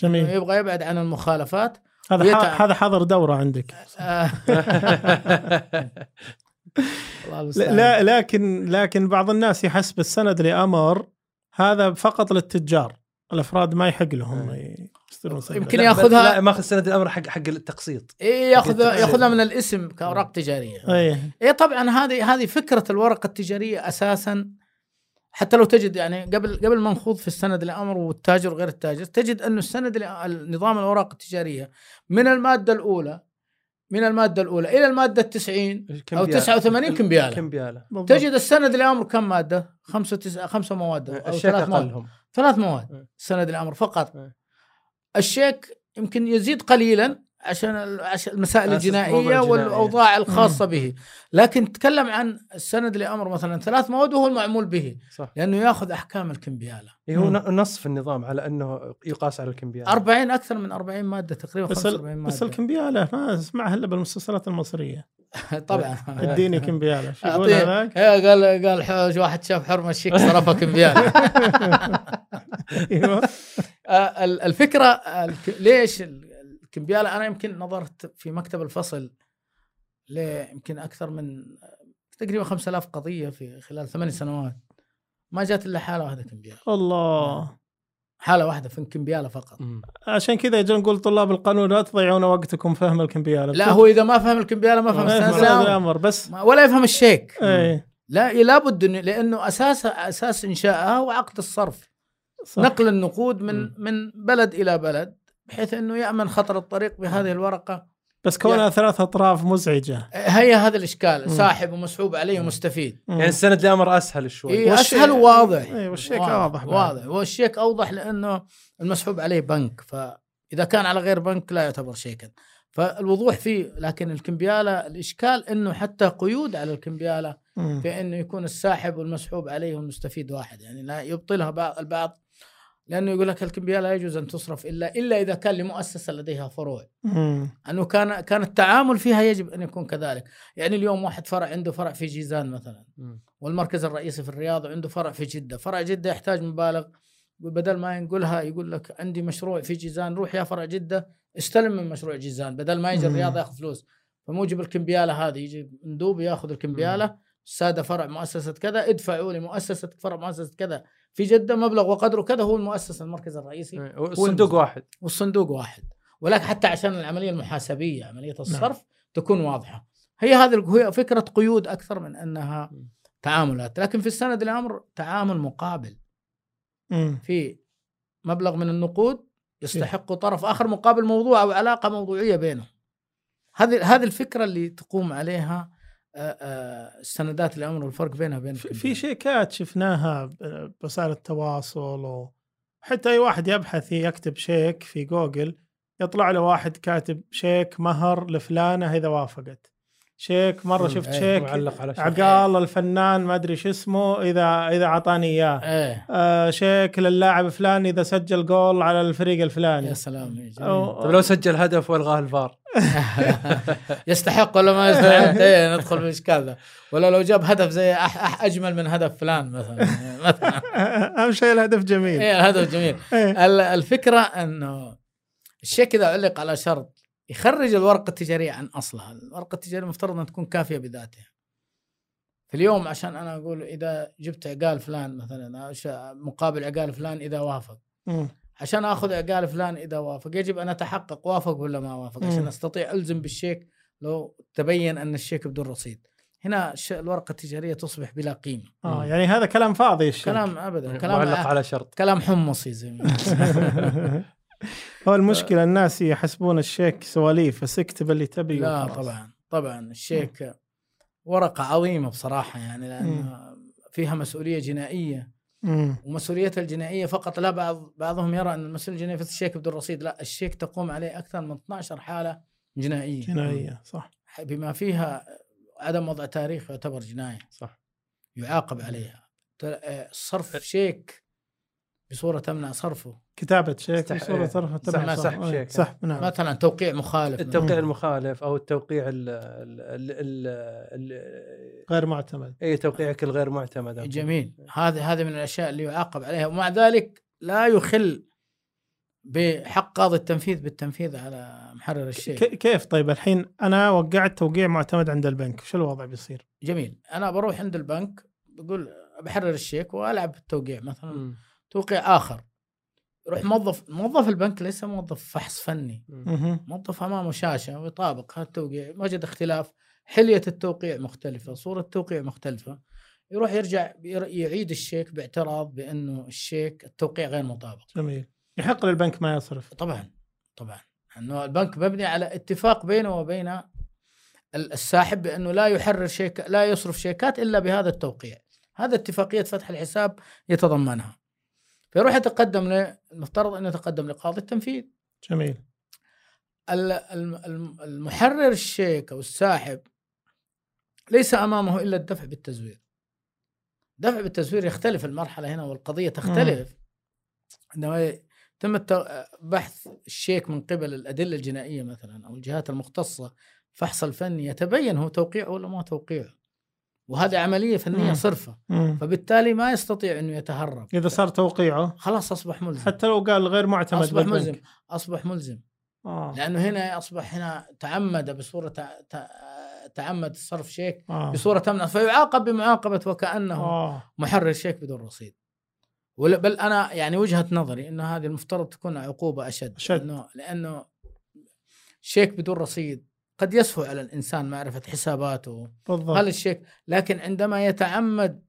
B: جميل
A: يبغى يبعد عن المخالفات
B: هذا
A: ويتع-
B: هذا حاضر دورة عندك.
A: الله
B: لا,
A: المستعان.
B: لا لكن لكن بعض الناس يحسب السند لأمر هذا فقط للتجار الأفراد ما يحق لهم يصدرون سند.
A: يمكن
C: لا،
A: ياخذها-
C: لا ماخذ سند الأمر حق حق التقسيط
A: إيه ياخذ. ياخذها من الاسم كأوراق تجارية
B: اي
A: اي طبعا هذه هذه فكرة الورقة التجارية أساسا حتى لو تجد يعني قبل قبل ما نخوض في السند الأمر والتاجر وغير التاجر تجد انه السند نظام الأوراق التجارية من المادة الأولى من المادة الأولى إلى المادة 90
C: كم
A: أو
C: بيالة؟
A: 89 كمبيالة
C: كمبياله
B: بالضبط.
A: تجد السند الأمر كم مادة؟ خمسة تسعة خمسة مواد أو
C: الشيك
A: ثلاث مواد
C: اقلهم
A: ثلاث مواد
C: م.
A: سند الأمر فقط. الشيك يمكن يزيد قليلا عشان ال- عشان المسائل
C: الجنائية.
A: والأوضاع الخاصة به. لكن تكلم عن السند لأمر مثلا ثلاث مواد وهو المعمول به
C: صح.
A: لأنه يأخذ أحكام الكمبيالة.
C: إيه هو
B: مم.
C: نص في النظام على أنه يقاس على الكمبيالة.
A: 40 أكثر من 40 مادة تقريبا
B: بس
A: 45
B: ال...
A: ماده
B: بس الكمبيالة ما اسمعها إلا بالمسلسلات المصرية.
A: طبعا.
B: اديني كمبيالة. شو يقول هذاك؟
A: إيه، قال قال ح- واحد شاف حرمة الشيك صرفها كمبيالة.
B: أيوه.
A: آه، ال- الفكرة ليش ال- الكمبياله أنا يمكن نظرت في مكتب الفصل ل يمكن أكثر من تقريبا 5000 قضية في خلال ثمان سنوات. ما جات إلا حالة واحدة كمبيالة.
B: الله.
A: حالة واحدة في كمبيالة فقط.
C: مم.
B: عشان كذا يجون نقول طلاب القانون لا تضيعون وقتكم فهم الكمبيالة.
A: لا هو إذا ما فهم الكمبيالة ما فهم
B: هذا.
A: الأمر
B: بس
A: ولا يفهم الشيك.
B: اي
A: لا لابد لأنه أساس أساس انشائها هو عقد الصرف.
B: صح.
A: نقل النقود من
C: مم.
A: من بلد إلى بلد. بحيث إنه يأمن خطر الطريق بهذه الورقة.
B: بس كونها
A: يعني-
B: ثلاث أطراف مزعجة.
A: هي هذا الإشكال
B: مم.
A: ساحب ومسحوب عليه ومستفيد.
C: يعني السند الامر أسهل شوي.
A: إيه أسهل وواضح.
B: اي والشيك واضح.
A: واضح والشيك أوضح لأنه المسحوب عليه بنك. فإذا كان على غير بنك لا يعتبر شيكا. فالوضوح فيه لكن الكمبيالة الإشكال إنه حتى قيود على
B: الكمبيالة.
A: في إنه يكون الساحب والمسحوب عليه والمستفيد واحد. يعني لا يبطلها بعض البعض لأنه يقول لك الكمبياله لا يجوز أن تصرف الا إلا إذا كان لمؤسسة لديها فروع.
B: مم.
A: أنه كان كان التعامل فيها يجب أن يكون كذلك. يعني اليوم واحد فرع عنده فرع في جيزان مثلا
C: مم.
A: والمركز الرئيسي في الرياض وعنده فرع في جدة. فرع جدة يحتاج مبالغ. بدل ما ينقلها يقول لك عندي مشروع في جيزان روح يا فرع جدة استلم من مشروع جيزان. بدل ما يجي. الرياض ياخذ فلوس. فموجب الكمبيالة هذه. يجي مندوب ياخذ الكمبيالة الساده فرع مؤسسة كذا ادفعوا لمؤسسة فرع مؤسسة كذا. في جده مبلغ وقدره كذا هو المؤسسه المركز الرئيسي.
C: إيه. والصندوق واحد.
A: والصندوق واحد. ولكن حتى عشان العملية المحاسبية عملية الصرف تكون واضحة. هي هذه فكرة قيود أكثر من
C: أنها.
A: تعاملات لكن في السند الأمر تعامل مقابل. في مبلغ من النقود يستحق طرف آخر مقابل موضوع أو علاقة موضوعية بينهم. هذه هذه الفكرة اللي تقوم عليها آه، آه، السندات الامر والفرق بينها وبين
B: في-. شيكات شفناها ب- بوسائل التواصل وحتى أي واحد يبحث يكتب شيك في جوجل يطلع له واحد كاتب شيك مهر لفلانة اذا وافقت شيك
A: مرة.
B: شفت
A: إيه.
B: شيك
C: معلق على
B: عقال الفنان ما أدري شو اسمه اذا إذا أعطاني إياه
A: إيه
B: آه شيك للاعب فلان إذا سجل جول على الفريق الفلاني
A: يا سلام يا جميل.
B: أو-
C: طيب لو سجل هدف والغاه الفار
A: يستحق ولا ما يستحق؟ إيه ندخل في الاشكال ذا ولا لو جاب هدف زي أح أح أجمل من هدف فلان مثلا. مثلا
B: أهم شيء الهدف جميل.
A: إيه الهدف جميل.
B: إيه.
A: ال- الفكرة إنه الشيك اذا علق على شرط يخرج الورقة التجارية عن أصلها، الورقة التجارية المفترض إنها تكون كافية بذاتها. في اليوم عشان أنا أقول إذا جبت عقال فلان مثلا مقابل عقال فلان إذا وافق،. عشان آخذ عقال فلان إذا وافق يجب أن أتحقق وافق ولا ما وافق عشان. أستطيع ألزم بالشيك لو تبين أن الشيك بدون رصيد. هنا الش- الورقة التجارية تصبح بلا قيمة.
B: آه يعني هذا كلام فاضي الشيك
A: كلام ابدا كلام
C: معلق على شرط
A: كلام حمصي زي ما
B: هو المشكلة الناس يحسبون الشيك سواليف بس اكتب اللي تبي
A: لا. طبعا طبعا الشيك ورقة عظيمة بصراحة يعني لأن فيها مسؤولية جنائية
B: مم.
A: ومسؤوليتها الجنائية فقط. لا بعض بعضهم يرى أن المسؤولية الجنائية في الشيك بدون رصيد لا الشيك تقوم عليه أكثر من 12 حالة جنائية.
B: جنائية صح.
A: بما فيها عدم وضع تاريخ يعتبر جناية
C: صح.
A: يعاقب عليها. آه، صرف شيك بصورة تمنع صرفه.
B: كتابة شيك بصوره
C: إيه.
B: طرف
C: سحب- سحب
B: إيه،
C: شيك.
B: سحب نعم.
A: مثلا توقيع مخالف.
C: التوقيع. المخالف أو التوقيع ال ال
B: غير معتمد.
C: اي توقيعك الغير معتمد.
A: جميل. هذه هذه من الأشياء اللي يعاقب عليها. ومع ذلك لا يخل بحق قاضي التنفيذ بالتنفيذ على محرر الشيء
B: ك- كيف؟ طيب الحين أنا وقعت توقيع معتمد عند البنك. شو الوضع بيصير؟
A: جميل. أنا بروح عند البنك بقول بحرر الشيك وألعب بالتوقيع مثلا
C: مم.
A: توقيع آخر. يروح موظف موظف البنك ليس موظف فحص فني. موظف أمامه شاشة ويطابق هذا التوقيع وجد اختلاف حلية التوقيع مختلفة صورة التوقيع مختلفة. يروح يرجع ير- يعيد الشيك باعتراض بأنه الشيك التوقيع غير مطابق.
B: جميل. يحق للبنك ما يصرف.
A: طبعا طبعا. انه البنك مبني على اتفاق بينه وبين ال- الساحب بأنه لا يحرر شيك لا يصرف شيكات إلا بهذا التوقيع. هذا اتفاقية فتح الحساب يتضمنها. فيروح يتقدم ل- المفترض أنه يتقدم لقاضي التنفيذ.
B: جميل.
A: ال- الم- الم- المحرر الشيك أو الساحب ليس أمامه إلا الدفع بالتزوير. دفع بالتزوير يختلف المرحلة هنا والقضية تختلف. عندما الت- بحث الشيك من قبل الأدلة الجنائية مثلا أو الجهات المختصة الفحص الفني يتبين هو توقيعه ولا ما توقيعه وهذه عملية فنية
B: مم.
A: صرفة
B: مم.
A: فبالتالي ما يستطيع إنه يتهرب
B: إذا صار توقيعه
A: خلاص أصبح ملزم
B: حتى لو قال غير معتمد
A: أصبح
B: بالبنك.
A: ملزم أصبح ملزم
B: آه.
A: لأنه هنا أصبح هنا تعمد بصورة تع- تع- تعمد صرف شيك
B: آه.
A: بصورة تمنع فيعاقب بمعاقبة وكأنه
B: آه.
A: محرر شيك بدون رصيد بل أنا يعني وجهة نظري إنه هذه المفترض تكون عقوبة أشد
B: أشد.
A: لأنه لأنه شيك بدون رصيد قد يسهو على الإنسان معرفة حساباته.
B: بالضبط.
A: هل الشيك. لكن عندما يتعمد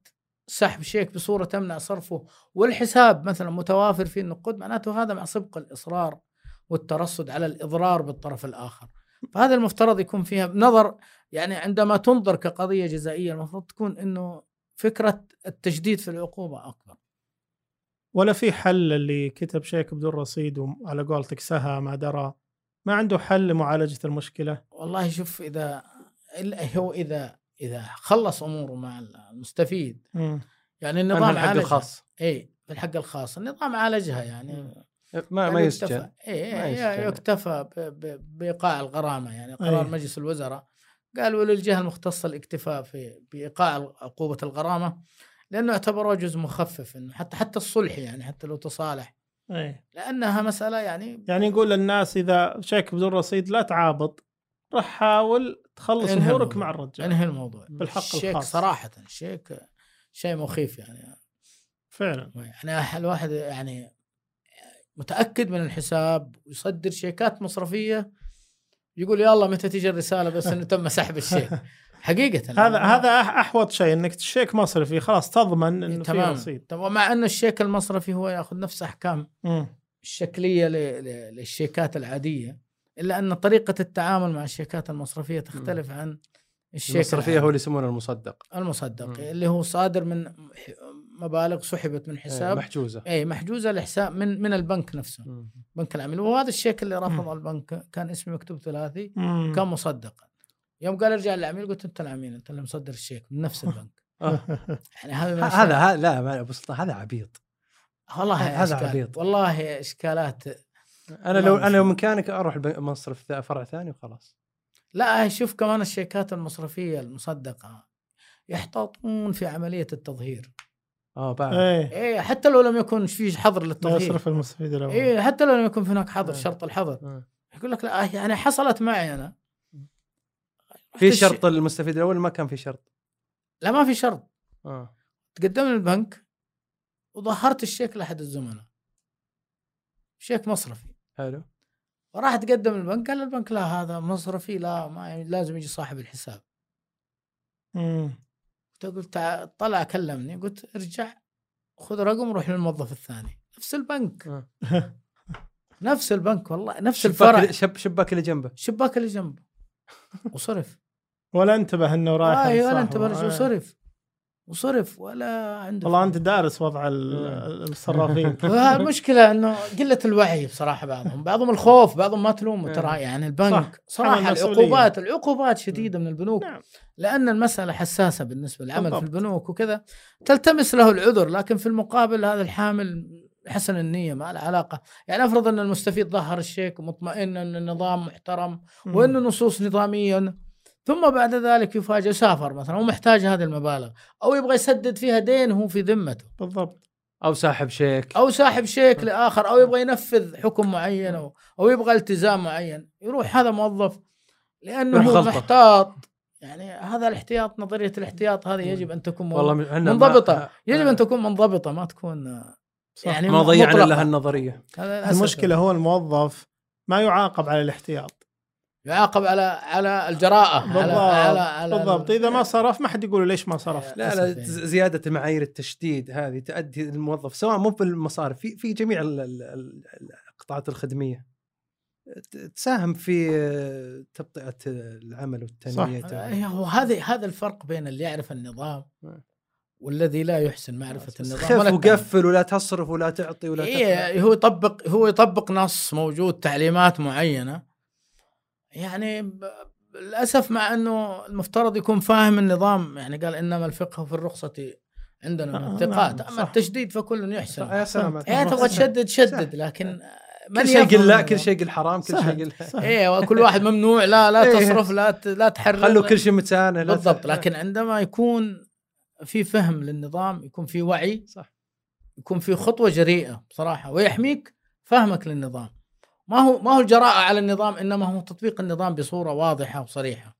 A: سحب شيك بصورة تمنع صرفه والحساب مثلا متوافر فيه النقود معناته هذا مع سبق الإصرار والترصد على الإضرار بالطرف الآخر. فهذا المفترض يكون فيها نظر يعني عندما تنظر كقضية جزائية المفروض تكون إنه فكرة التجديد في العقوبة أكبر.
B: ولا في حل اللي كتب شيك بدون رصيد وعلى قولتك سهى ما درى. ما عنده حل لمعالجة المشكلة؟
A: والله شوف إذا هو إذا إذا خلص أموره مع المستفيد
B: مم.
A: يعني النظام
C: الحق
A: عالجها.
C: الخاص.
A: اي في الحق الخاص. النظام عالجها يعني.
C: ما ما
A: يعني
C: يسجن
A: يكتفى. إيه
C: ما
A: إيه
C: يسجن.
A: يكتفى ب- ب- بإيقاع الغرامة يعني. قرار
B: أي.
A: مجلس الوزراء قال وللجهة المختصة الاكتفاء في بإيقاع عقوبه الغرامة لأنه اعتبروه جزء مخفف إنه حتى حتى الصلح يعني حتى لو تصالح.
B: إيه.
A: لأنها مسألة يعني
B: يعني يقول للناس إذا شيك بدون رصيد لا تعابط راح حاول تخلص
A: أمورك.
B: مع الرجال.
A: انهي الموضوع؟
B: بالحق
A: الشيك
B: الخاص.
A: صراحة الشيك شيء مخيف يعني.
B: فعلا.
A: يعني الواحد يعني متأكد من الحساب ويصدر شيكات مصرفية يقول يلا متى تيجي الرسالة بس إنه تم سحب الشيك. حقيقة
B: هذا هذا أح- أحوط شيء إنك الشيك مصرفي خلاص تضمن إنه في
A: تمام
B: رصيد
A: طب ومع إنه الشيك المصرفي هو يأخذ نفس أحكام
B: مم.
A: الشكلية ل- ل- للشيكات العادية إلا أن طريقة التعامل مع الشيكات المصرفية تختلف عن الشيك المصرفية.
C: هو اللي يسمونه المصدق
A: المصدق
C: مم.
A: اللي هو صادر من مبالغ سحبت من
C: إيه،
A: حساب
C: محجوزة
A: اي محجوزة لحساب من من البنك نفسه
C: مم.
A: بنك العميل وهذا الشيك اللي رفض البنك كان اسمي مكتوب ثلاثي. كان مصدقا يوم قال ارجع للعميل قلت انت العميل انت اللي مصدر الشيك من نفس البنك
C: آه.
A: يعني هذا
C: هذا لا ما- أبو سلطان هذا عبيط
A: والله
C: هذا. عبيط.
A: والله أشكالات
C: أنا لو أنا لو. مكانك أروح الب- مصرف ثا- فرع ثاني وخلاص
A: لا شوف كمان الشيكات المصرفية المصدقة يحتاطون في عملية التظهير
C: آه بعد
B: إيه
A: إيه حتى لو لم يكن في حظر للتظهير
B: يصرف المستفيد الأول
A: إيه حتى لو لم يكن هناك حظر
C: آه.
A: شرط الحظر
C: آه.
A: يقول لك لا يعني حصلت معي أنا
C: في شرط المستفيد الأول ما كان في شرط.
A: لا ما في شرط.
C: آه.
A: تقدم للبنك وظهرت الشيك لأحد الزملاء. شيك مصرفي.
C: حلو.
A: وراح تقدم للبنك قال البنك لا هذا مصرفي لا ما لازم يجي صاحب الحساب.
B: مم.
A: تقول تع... طلع كلمني قلت ارجع خذ رقم وروح للموظف الثاني. نفس البنك.
C: آه.
A: نفس البنك والله نفس
C: شباك
A: الفرع.
C: شب شباك اللي جنبه.
A: الشباك اللي جنبه. وصرف.
B: ولا انتبه انه رايح
A: آه ولا
B: لصاحبه.
A: انت برجع
B: آه.
A: وصرف وصرف ولا عنده
B: والله انت دارس وضع ال- الصرافين
A: وها المشكلة إنه قلة الوعي بصراحة بعضهم، بعضهم الخوف، بعضهم ما تلومه
C: إيه.
A: ترى يعني البنك
B: صح. مسؤولية.
A: العقوبات العقوبات شديدة من البنوك
B: نعم.
A: لأن المسألة حساسة بالنسبة للعمل في
B: بالضبط.
A: البنوك وكذا تلتمس له العذر لكن في المقابل هذا الحامل حسن النية ما له علاقة يعني أفرض أن المستفيد ظهر الشيك ومطمئن أن النظام محترم. وأنه نصوص نظامية ثم بعد ذلك يفاجئ سافر مثلا ومحتاج هذه المبالغ أو يبغى يسدد فيها دين هو في ذمته.
B: بالضبط.
C: أو ساحب شيك.
A: أو ساحب شيك لآخر أو يبغى ينفذ حكم معين أو, أو يبغى التزام معين. يروح هذا موظف
C: لأنه
A: هو. محتاط. يعني هذا الاحتياط نظرية الاحتياط هذه يجب أن تكون
C: والله
A: منضبطة.
C: ما-
A: يجب أن تكون منضبطة ما تكون
B: صح.
A: يعني
C: ما ضيعنا
A: مطلقة.
C: لها النظريه
A: هذا للأسف.
B: المشكلة هو الموظف ما يعاقب على الاحتياط.
A: يعاقب على على الجراءة
B: بالضبط
A: على, على
B: بالضبط. إذا ما صرف ما حد يقول له ليش ما صرف.
C: لا لا زيادة معايير التشديد هذه تؤدي الموظف سواء مو بالمصارف في في جميع ال- ال- ال- القطاعات الخدمية. تساهم في تبطئة العمل والتنمية.
A: إيه، هو هذا هذا الفرق بين اللي يعرف النظام والذي لا يحسن معرفة النظام.
C: خف. وقفل ولا تصرف ولا تعطي ولا.
A: إيه هو يطبق هو يطبق نص موجود تعليمات معينة. يعني للأسف مع إنه المفترض يكون فاهم النظام يعني قال إنما الفقه في الرخصة عندنا
B: آه،
A: الثقات
B: نعم،
A: اما. التشديد فكل يحسن
C: يا سلام
A: إيه تبغى تشدد شدد. لكن
C: كل شيء يقول لا. كل شيء يقول حرام كل شيء. يقول.
A: إيه وكل واحد ممنوع لا لا
C: إيه.
A: تصرف لا لا تحرر
C: خلوا كل شيء متسانة
A: بالضبط لكن عندما يكون في فهم للنظام يكون في وعي
C: صح
A: يكون في خطوة جريئة بصراحة ويحميك فهمك للنظام ما هو ما هو الجراءة على النظام إنما هو تطبيق النظام بصورة واضحة وصريحة.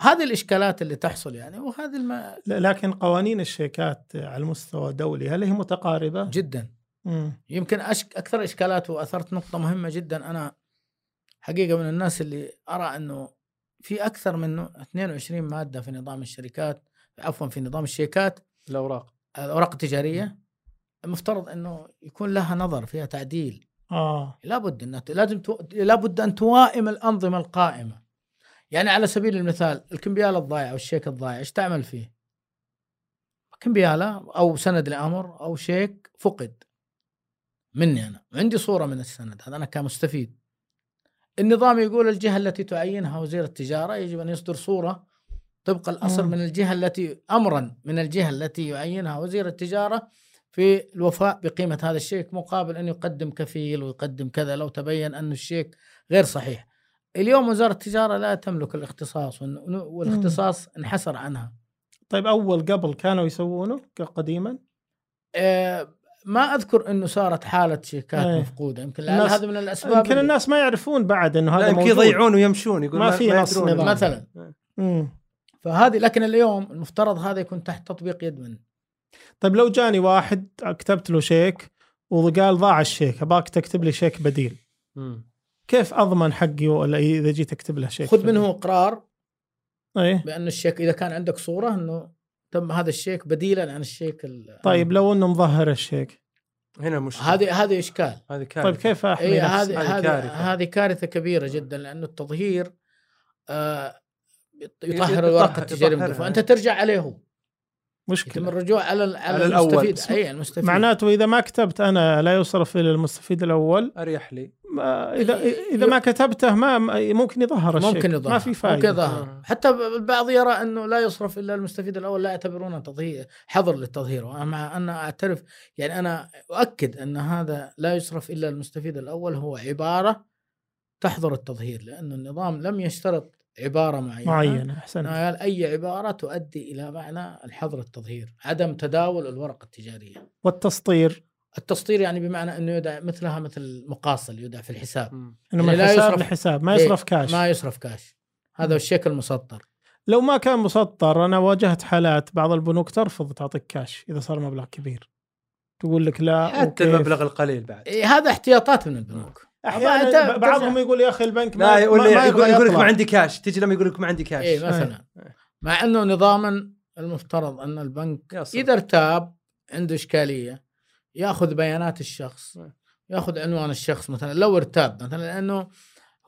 A: هذه الإشكالات اللي تحصل يعني وهذه الم...
B: لكن قوانين الشيكات على المستوى الدولي هل هي متقاربة؟
A: جدا.
B: مم.
A: يمكن أشك... أكثر إشكالات وأثرت نقطة مهمة جدا. أنا حقيقة من الناس اللي أرى إنه في أكثر من 22 مادة في نظام الشركات عفوا في نظام الشيكات.
C: الأوراق.
A: الأوراق التجارية. المفترض إنه يكون لها نظر فيها تعديل.
B: آه.
A: لابد انها لازم تو... لابد أن توائم الأنظمة القائمة. يعني على سبيل المثال الكمبياله الضايعه والشيك الضايع إيش تعمل فيه؟ كمبيالة أو سند لامر أو شيك فقد. مني أنا. عندي صورة من السند هذا أنا كمستفيد. النظام يقول الجهة التي تعينها وزير التجارة يجب أن يصدر صورة طبق الأصل
B: مم.
A: من الجهة التي امرا من الجهة التي يعينها وزير التجارة في الوفاء بقيمة هذا الشيك مقابل أن يقدم كفيل ويقدم كذا لو تبين أن الشيك غير صحيح. اليوم وزارة التجارة لا تملك الاختصاص والاختصاص انحسر عنها.
B: طيب أول قبل كانوا يسوونه قديما؟
A: آه، ما أذكر إنه صارت حالة شيكات
B: إيه.
A: مفقودة يمكن
B: الناس-
A: هذا من الأسباب
B: يمكن
A: اللي-
B: الناس ما يعرفون بعد إنه هذا
C: يمكن
B: موجود.
C: يضيعون ويمشون يقول
B: ما في نص. نظام.
A: مثلا
B: مم.
A: فهذه لكن اليوم المفترض هذا يكون تحت تطبيق يد من
B: طيب لو جاني واحد كتبت له شيك وقال ضاع الشيك أباك تكتب لي شيك بديل.
C: مم.
B: كيف أضمن حقي ولا إذا جيت أكتب له شيك
A: خذ؟ منه إقرار
B: إيه.
A: بأن الشيك إذا كان عندك صورة إنه تم هذا الشيك بديلا عن الشيك ال-
B: طيب لو إنه مظهر الشيك.
C: هنا مشكلة.
A: هذه هذه إشكال.
C: هذه كارثة.
B: طيب كيف
A: أحمي
B: نفسي؟
A: هذه
C: هذه
A: هذه
C: كارثة.
A: كبيرة جدا لأنه التظهير آه يط-
C: يطهر-
A: الورقة التجاريه. فأنت ترجع عليه هو يتم
B: مشكله
A: الرجوع على ال-
C: على
A: على
C: الأول.
A: المستفيد. أي المستفيد.
B: معناته إذا ما كتبت أنا لا يصرف إلى المستفيد الأول.
C: أريح لي.
B: ما إذا إذا ما كتبته ما ممكن يظهر الشيك
A: ممكن يظهر.
B: ما في
A: ممكن
B: فائده
A: يظهر.
C: آه.
A: حتى البعض يرى أنه لا يصرف إلا المستفيد الأول لا يعتبرونه تظهير حظر للتظهير. مع ان أعترف يعني أنا أؤكد أن هذا لا يصرف إلا المستفيد الأول هو عبارة تحظر التظهير لأنه النظام لم يشترط عبارة معينة
B: معينة أحسنت.
A: قال أي عبارة تؤدي إلى معنى الحظر التظهير عدم تداول الورقة التجارية.
B: والتسطير
A: التسطير يعني بمعنى إنه يدع مثلها مثل المقاصل يودع في الحساب.
B: إنه
A: يعني
B: من
A: لا
B: حساب
A: يصرف-
B: لحساب ما
A: إيه،
B: يصرف كاش.
A: ما يصرف كاش. هذا
B: مم.
A: الشيك المسطر
B: لو ما كان مسطر أنا واجهت حالات بعض البنوك ترفض تعطيك كاش إذا صار مبلغ كبير. تقول لك لا
C: حتى
B: وكيف.
C: المبلغ القليل بعد.
A: إيه هذا احتياطات من البنوك.
B: أحيانا بعضهم يقول يا أخي البنك ما
C: لا يقول
B: ما-
C: يقول, يقول لك. ما عندي كاش تجي لما يقول لك ما عندي كاش
A: اي مثلا مع إنه نظاما المفترض أن البنك. إذا ارتاب عنده إشكالية يأخذ بيانات الشخص
C: نعم.
A: يأخذ عنوان الشخص مثلا لو ارتاب مثلا لأنه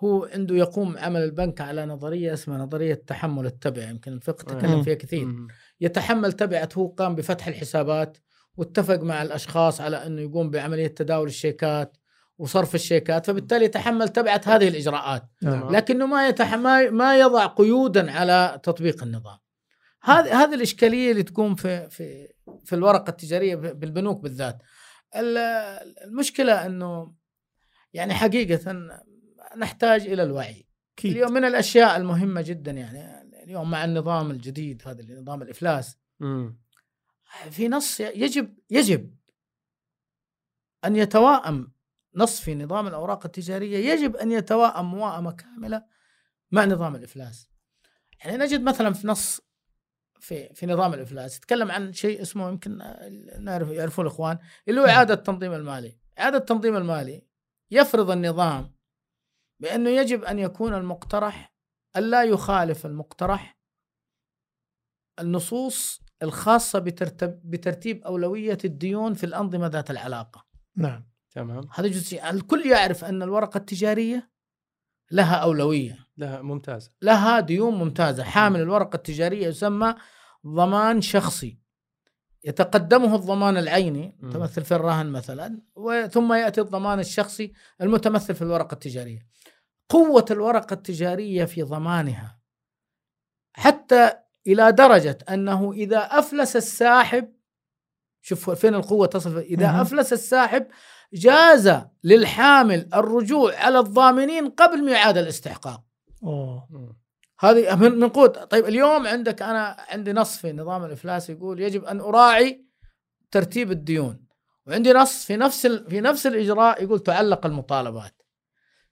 A: هو عنده يقوم عمل البنك على نظرية اسمها نظرية تحمل التبع يمكن الفقه
C: نعم.
A: تكلم فيها كثير. يتحمل تبعة هو قام بفتح الحسابات واتفق مع الأشخاص على إنه يقوم بعملية تداول الشيكات وصرف الشيكات فبالتالي يتحمل تبعة هذه الإجراءات
B: نعم.
A: لكنه ما يتحمل ما يضع قيودا على تطبيق النظام هذه هذه الإشكالية اللي تقوم في في في الورقة التجارية بالبنوك بالذات ال- المشكلة إنه يعني حقيقة نحتاج إلى الوعي
B: أكيد.
A: اليوم من الأشياء المهمة جدا يعني اليوم مع النظام الجديد هذا نظام الإفلاس
C: مم.
A: في نص يجب يجب أن يتواءم نص في نظام الأوراق التجارية يجب أن يتواءم موائمه كاملة مع نظام الإفلاس. يعني نجد مثلا في نص في في نظام الإفلاس يتكلم عن شيء اسمه يمكن نعرف يعرفوه الاخوان اللي هو إعادة التنظيم المالي. إعادة التنظيم المالي يفرض النظام بأنه يجب أن يكون المقترح الا يخالف المقترح النصوص الخاصة بترتب بترتيب أولوية الديون في الأنظمة ذات العلاقة.
B: نعم
C: تمام.
A: هذا جزء الكل يعرف أن الورقة التجارية لها أولوية.
C: لا ممتاز
A: لها ديون ممتازة. حامل الورقة التجارية يسمى ضمان شخصي. يتقدمه الضمان العيني. متمثل في الرهن مثلا وثم يأتي الضمان الشخصي المتمثل في الورقة التجارية. قوة الورقة التجارية في ضمانها. حتى إلى درجة أنه إذا أفلس الساحب شوف فين القوة تصل إذا
B: مهم.
A: أفلس الساحب جاز للحامل الرجوع على الضامنين قبل ميعاد الاستحقاق
C: مم.
A: هذه من قوة طيب اليوم عندك أنا عندي نص في نظام الإفلاس يقول يجب أن أراعي ترتيب الديون وعندي نص في نفس. في نفس الإجراء يقول تعلق المطالبات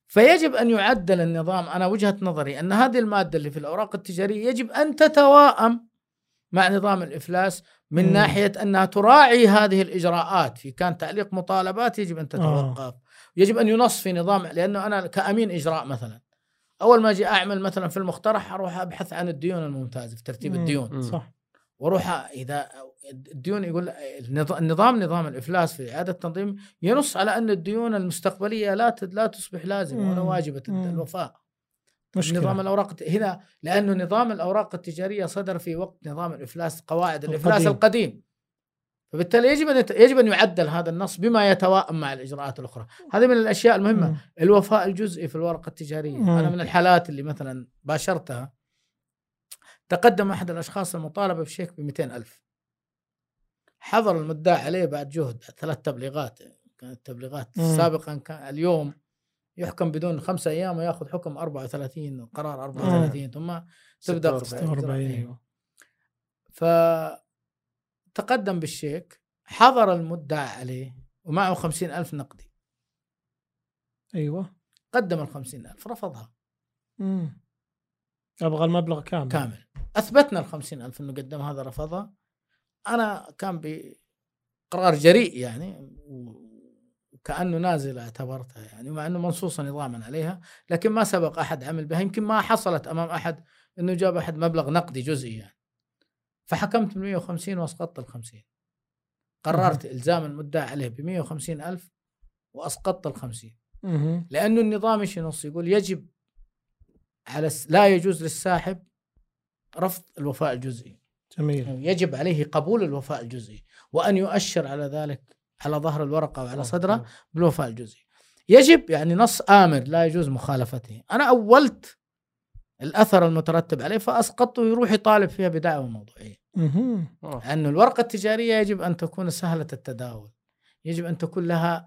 A: فيجب أن يعدل النظام أنا وجهة نظري أن هذه المادة اللي في الأوراق التجارية يجب أن تتواءم مع نظام الإفلاس من
B: مم.
A: ناحية أنها تراعي هذه الإجراءات في كان تعليق مطالبات يجب أن تتوقف يجب أن ينص في نظام لأنه أنا كأمين إجراء مثلا أول ما أجي أعمل مثلا في المقترح أروح أبحث عن الديون الممتازة في ترتيب
B: مم.
A: الديون
C: مم.
B: صح
A: وأروح إذا الديون يقول النظ- النظام نظام الإفلاس في إعادة التنظيم ينص على أن الديون المستقبلية لا لا تصبح لازمة ولا.
B: واجبة.
A: الوفاء
B: مشكلة
A: نظام الأوراق هنا لأنه نظام الأوراق التجارية صدر في وقت نظام الإفلاس قواعد الإفلاس
B: القديم.
A: القديم فبالتالي يجب أن يجب أن يعدل هذا النص بما يتواءم مع الإجراءات الأخرى هذه من الأشياء المهمة
B: مم.
A: الوفاء الجزئي في الورقه التجارية
B: مم.
A: أنا من الحالات اللي مثلا باشرتها تقدم أحد الأشخاص المطالبة بشيك ب ألف حضر المدعي عليه بعد جهد ثلاث تبليغات كانت تبليغات. سابقا كان اليوم يحكم بدون خمسة أيام وياخذ حكم 34 قرار 34 ثم تبدأ
C: 46.
A: أيوه. فتقدم بالشيك حضر المدعى عليه ومعه خمسين ألف نقدي.
B: أيوه.
A: قدم الخمسين ألف رفضها.
B: مم. أبغى المبلغ كامل.
A: كامل. أثبتنا الخمسين ألف أنه قدم هذا رفضها. أنا كان بقرار جريء يعني و- وكأنه نازل اعتبرتها يعني مع أنه منصوصة نظاما عليها لكن ما سبق أحد عمل بها. يمكن ما حصلت أمام أحد أنه جاب أحد مبلغ نقدي جزئي يعني. فحكمت ب 150 وأسقطت ال 50 قررت الزام المدعى عليه ب 150 ألف وأسقطت ال 50
B: مهم.
A: لأنه النظام إيش ينص؟ يقول يجب على. لا يجوز للساحب رفض الوفاء الجزئي.
B: جميل.
A: يجب عليه قبول الوفاء الجزئي وأن يؤشر على ذلك على ظهر الورقة وعلى صدره بالوفاء الجزئي. يجب يعني نص آمر لا يجوز مخالفته، أنا أولت الأثر المترتب عليه فاسقطته يروح يطالب فيها بدعوى موضوعيه.
B: مهم.
A: لأن الورقة التجارية يجب أن تكون سهلة التداول يجب أن تكون لها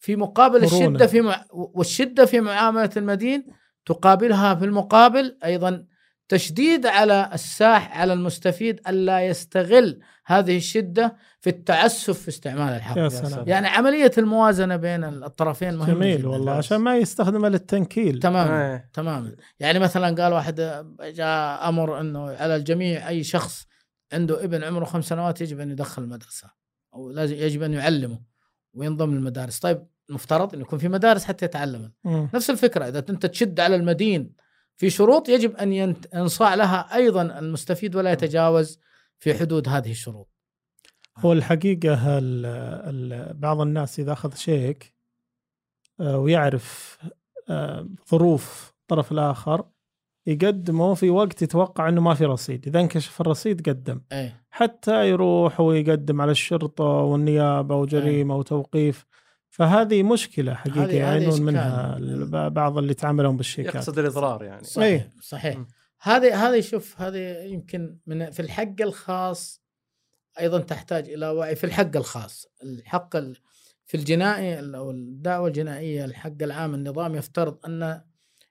A: في مقابل
B: مرونة.
A: الشدة في مع... والشدة في معاملة المدين تقابلها في المقابل أيضا تشديد على الساح على المستفيد ألا يستغل هذه الشدة في التعسف في استعمال الحق
B: يا
C: سلام.
A: يعني عملية الموازنة بين الطرفين مهمة
B: جميل. والله عشان ما يستخدمه للتنكيل
A: تماما
C: إيه.
A: تماما يعني مثلا قال واحد جاء أمر إنه على الجميع أي شخص عنده ابن عمره خمس سنوات يجب أن يدخل المدرسة أو لازم يجب أن يعلمه وينضم للمدارس طيب المفترض إنه يكون في مدارس حتى يتعلم. نفس الفكرة إذا أنت تشد على المدين في شروط يجب أن ينصاع لها أيضا المستفيد ولا يتجاوز في حدود هذه الشروط.
B: هو الحقيقة ال ال بعض الناس إذا أخذ شيك آه، ويعرف آه، ظروف الطرف الآخر يقدمه في وقت يتوقع أنه ما في رصيد. إذا انكشف الرصيد قدم.
A: اي
B: حتى يروح ويقدم على الشرطة والنيابة وجريمة وتوقيف. فهذه مشكلة حقيقة يعانون. منها بعض اللي يتعاملون بالشيكات
C: يقصد الإضرار يعني
A: صحيح
B: إيه.
A: صحيح. هذه هذه شوف هذه يمكن من في الحق الخاص أيضا تحتاج إلى وعي في الحق الخاص الحق ال- في الجنائي ال- أو الدعوة الجنائية الحق العام النظام يفترض أن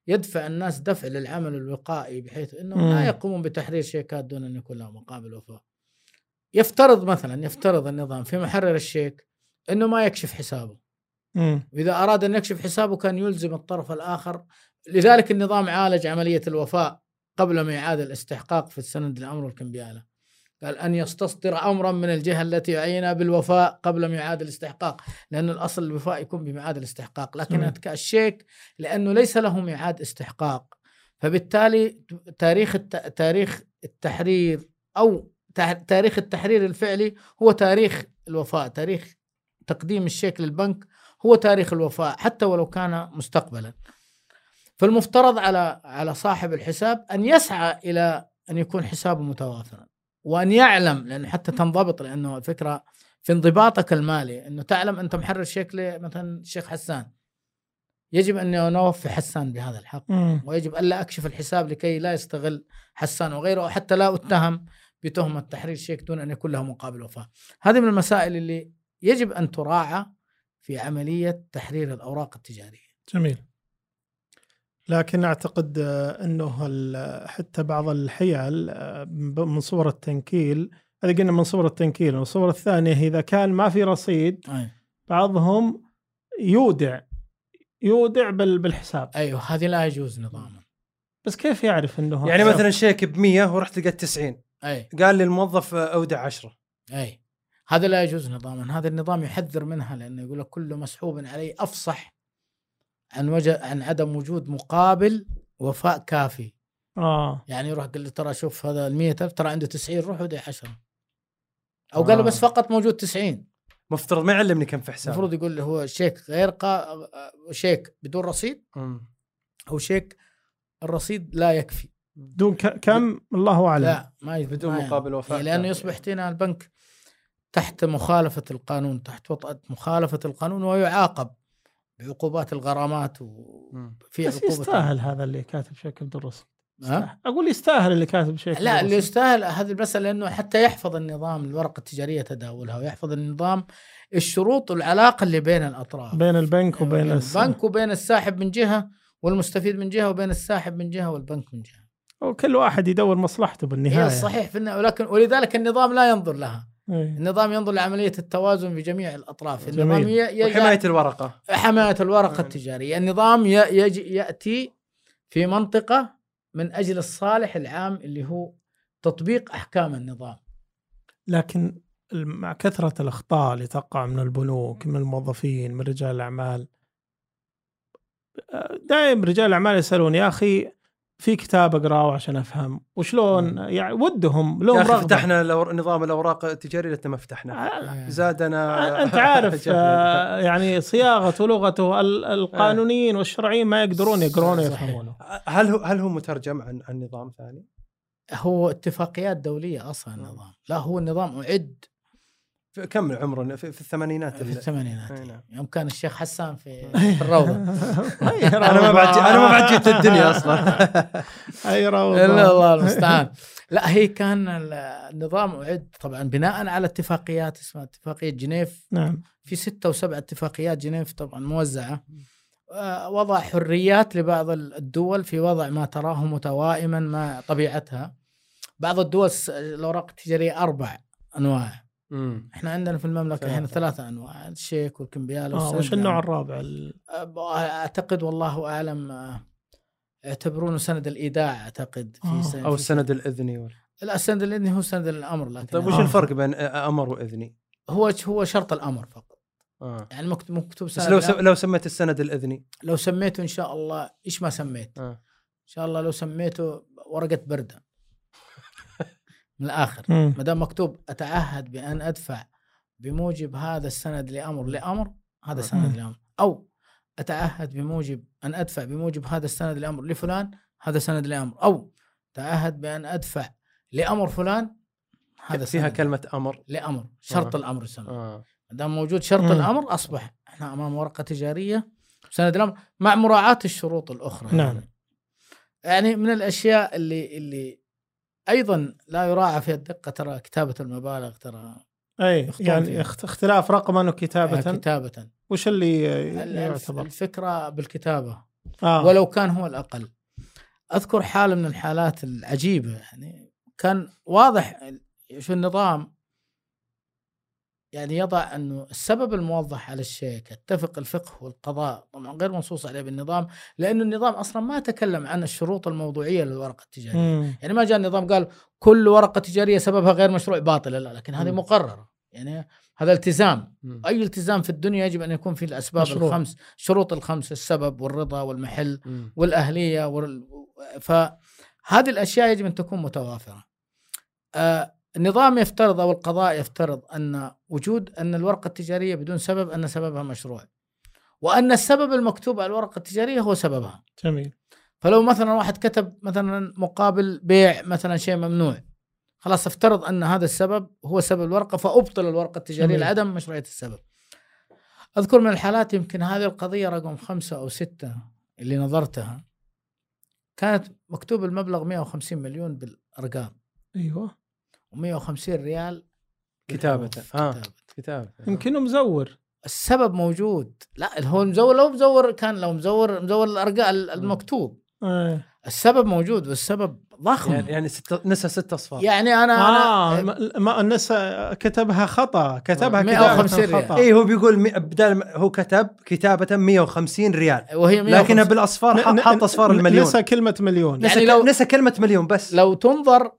A: يدفع الناس دفع للعمل الوقائي بحيث إنهم
B: مم.
A: لا يقومون بتحرير شيكات دون أن يكون لهم مقابل وفاء. يفترض مثلا يفترض النظام في محرر الشيك إنه ما يكشف حسابه. وإذا أراد أن يكشف حسابه كان يلزم الطرف الآخر. لذلك النظام عالج عملية الوفاء قبل ما يعاد الاستحقاق في السند الأمر والكمبياله قال أن يستصدر أمرا من الجهة التي يعينها بالوفاء قبل ما يعاد الاستحقاق لأن الأصل الوفاء يكون بميعاد الاستحقاق. لكن
B: مم.
A: الشيك لأنه ليس له ميعاد استحقاق. فبالتالي تاريخ الت... تاريخ التحرير تع- تاريخ التحرير الفعلي هو تاريخ الوفاء تاريخ تقديم الشيك للبنك هو تاريخ الوفاء حتى ولو كان مستقبلا فالمفترض على على صاحب الحساب أن يسعى إلى أن يكون حسابه متوافرا وأن يعلم لأن حتى تنضبط لأنه الفكرة في انضباطك المالي إنه تعلم أنت محرر شيك مثلا الشيخ حسان يجب أن نوفي حسان بهذا الحق
B: مم.
A: ويجب ألا أكشف الحساب لكي لا يستغل حسان وغيره وحتى لا أتهم بتهمة تحرير شيك دون أن يكون له مقابل وفاء. هذه من المسائل اللي يجب أن تراعى في عملية تحرير الأوراق التجارية.
B: جميل لكن أعتقد آه، إنه ال- حتى بعض الحيل آه، من صور التنكيل هذه قلنا من صور التنكيل والصور الثانية إذا كان ما في رصيد
A: أي.
B: بعضهم يودع يودع بال- بالحساب
A: أيوه هذه لا يجوز نظاما.
B: بس كيف يعرف إنه
C: يعني
B: حساب؟
C: مثلا شيك ب 100 ورحت لقيت 90
A: أي
C: قال لي الموظف آه، أودع 10
A: أي هذا لا يجوز نظاما، هذا النظام يحذر منها لأنه يقول لك كل مسحوب عليه أفصح عن وجه عن عدم وجود مقابل وفاء كافي.
B: آه
A: يعني يروح قال له ترى شوف هذا ال 100000 ترى عنده 90 روح ودي 10 أو قال له
C: آه.
A: بس فقط موجود 90
C: مفترض ما يعلمني كم في حسابه
A: المفروض يقول له هو شيك غير قا... شيك بدون رصيد
C: مم.
A: أو شيك الرصيد لا يكفي
B: دون ك- كم الله أعلم
A: لا ما ي-
C: بدون
A: ما يعني.
C: مقابل وفاء
A: إيه،
C: لأنه.
A: يصبح هنا البنك تحت مخالفة القانون تحت وطأة مخالفة القانون ويعاقب بعقوبات الغرامات. وفي
B: بس
A: عقوبة
B: يستاهل هذا اللي كاتب رصيد
A: ها؟
B: أقول يستاهل اللي كاتب بدون
A: لا اللي. يستاهل هذه المسألة لأنه حتى يحفظ النظام الورقة التجارية تداولها ويحفظ النظام الشروط والعلاقة اللي بين الأطراف
B: بين البنك وبين
A: بين
B: الس-
A: البنك وبين الساحب من جهة والمستفيد من جهة وبين الساحب من جهة والبنك من جهة
B: وكل واحد يدور مصلحته بالنهاية
A: هي الصحيح في النهاية ولكن ولذلك النظام لا ينظر لها. النظام ينظر لعملية التوازن في جميع الأطراف.
B: جميل.
A: النظام ي-
C: وحماية الورقة.
A: حماية الورقة
C: نعم.
A: التجارية. النظام ي- يجي يأتي في منطقة من أجل الصالح العام اللي هو تطبيق أحكام النظام.
B: لكن مع كثرة الأخطاء اللي تقع من البنوك من الموظفين من رجال الأعمال. دائما رجال الأعمال يسألون يا أخي في كتاب أقرأه عشان أفهم. وشلون؟ يعني ودهم لهم
C: يا أخي
B: رغبة.
C: فتحنا لو- نظام الأوراق التجارية لسه ما فتحنا
B: آه،
C: زادنا
B: أنت عارف. آه، يعني صياغته ولغته ال- القانونيين والشرعيين ما يقدرون يقرون
A: صحيح.
B: ويفهمونه
C: هل هو هل هو مترجم عن عن نظام ثاني؟
A: هو اتفاقيات دولية أصلا النظام. لا هو النظام
C: أعد كم عمره في, في الثمانينات
A: في
C: ال-
A: الثمانينات.
C: أي نعم.
A: يوم كان الشيخ حسان في, في الروضة.
C: أنا ما بعد أنا ما بعد جيت الدنيا أصلا.
B: أي روضة.
A: إلا الله المستعان. لا هي كان ال- النظام أعد طبعا بناء على اتفاقيات اسمها اتفاقية جنيف.
B: نعم.
A: في ستة وسبع اتفاقيات جنيف طبعا موزعة. آه، وضع حريات لبعض ال- الدول في وضع ما تراه متوائما مع طبيعتها. بعض الدول الأوراق التجارية أربع أنواع.
C: مم.
A: إحنا عندنا في المملكة هنا
C: ثلاثة.
A: أنواع الشيك والكمبيال
B: آه
A: والسند
B: وش النوع. الرابع ال-
A: أعتقد والله أعلم آه، يعتبرونه سند الإيداع أعتقد في
B: آه،
A: سند أو
C: السند الإذني ولا
A: لا السند الإذني هو سند الأمر لكن
C: طيب وش
A: آه.
C: الفرق بين أمر وإذني؟
A: هو هو شرط الأمر فقط
C: آه.
A: يعني مكتوب مكتوب
C: بس
A: سند
C: لو س...
A: الأمر.
C: لو سميت السند الإذني
A: لو سميته إن شاء الله إيش ما سميت
C: آه.
A: إن شاء الله لو سميته ورقة بردة من
B: الآخر.
A: ما دام مكتوب اتعهد بأن أدفع بموجب هذا السند لأمر لأمر هذا. سند لأمر أو اتعهد بموجب أن أدفع بموجب هذا السند لأمر لفلان هذا سند لأمر أو تعهد بأن أدفع لأمر فلان هذا
C: فيها
A: سند
C: كلمة أمر
A: لأمر شرط
C: آه.
A: الأمر يسمى
C: آه.
A: ما دام موجود شرط
B: مم.
A: الأمر أصبح إحنا أمام ورقة تجارية سند الامر مع مراعاة الشروط الأخرى
B: نعم.
A: يعني من الأشياء اللي اللي أيضا لا يراعى فيها الدقة ترى كتابة المبالغ ترى أي
B: يعني
A: فيها.
B: اخت- اختلاف رقما وكتابة
A: آه، كتابة
B: وش اللي
A: ال-
B: يعتبر؟
A: الفكرة بالكتابة
B: آه.
A: ولو كان هو الأقل أذكر حاله من الحالات العجيبة يعني كان واضح شو النظام يعني يضع أنه السبب الموضح على الشيك يتفق الفقه والقضاء طبعا غير منصوص عليه بالنظام لأنه النظام أصلا ما تكلم عن الشروط الموضوعية للورقة التجارية
B: مم.
A: يعني ما جاء النظام قال كل ورقة تجارية سببها غير مشروع باطله لا لكن هذه
C: مم.
A: مقررة يعني هذا التزام
C: مم.
A: أي التزام في الدنيا يجب أن يكون فيه الأسباب
B: مشروع.
A: الخمس شروط الخمس السبب والرضا والمحل
C: مم.
A: والأهلية وال... فهذه الأشياء يجب أن تكون متوافرة. آه النظام يفترض أو القضاء يفترض أن وجود أن الورقة التجارية بدون سبب أن سببها مشروع. وأن السبب المكتوب على الورقة التجارية هو سببها.
B: جميل
A: فلو مثلا واحد كتب مثلا مقابل بيع مثلا شيء ممنوع خلاص افترض أن هذا السبب هو سبب الورقة فأبطل الورقة التجارية
B: جميل.
A: لعدم مشروعية السبب. أذكر من الحالات يمكن هذه القضية رقم خمسة أو ستة اللي نظرتها كانت مكتوب المبلغ 150 مليون بالأرقام
B: أيوه
A: و150 ريال
C: كتابة. آه.
A: كتابة.
C: كتاب
B: يمكنه مزور.
A: السبب موجود. لا هو مزور لو مزور كان لو مزور مزور الأرقام المكتوب.
B: آه.
A: السبب موجود والسبب ضخم.
C: يعني يعني ست... نسى ست أصفار.
A: يعني أنا
B: آه
A: أنا
B: ما- الناس كتبها خطأ كتبها
A: 150
B: كتابة
A: ريال.
C: اي هو بيقول ما- هو كتب كتابة 150 ريال.
A: وهي 150
C: لكنها بالأصفار
B: ن-
C: ح- حط
B: أصفار
C: المليون.
B: نسى كلمة مليون.
A: يعني
C: نسى,
A: لو-
C: نسى كلمة مليون بس.
A: لو تنظر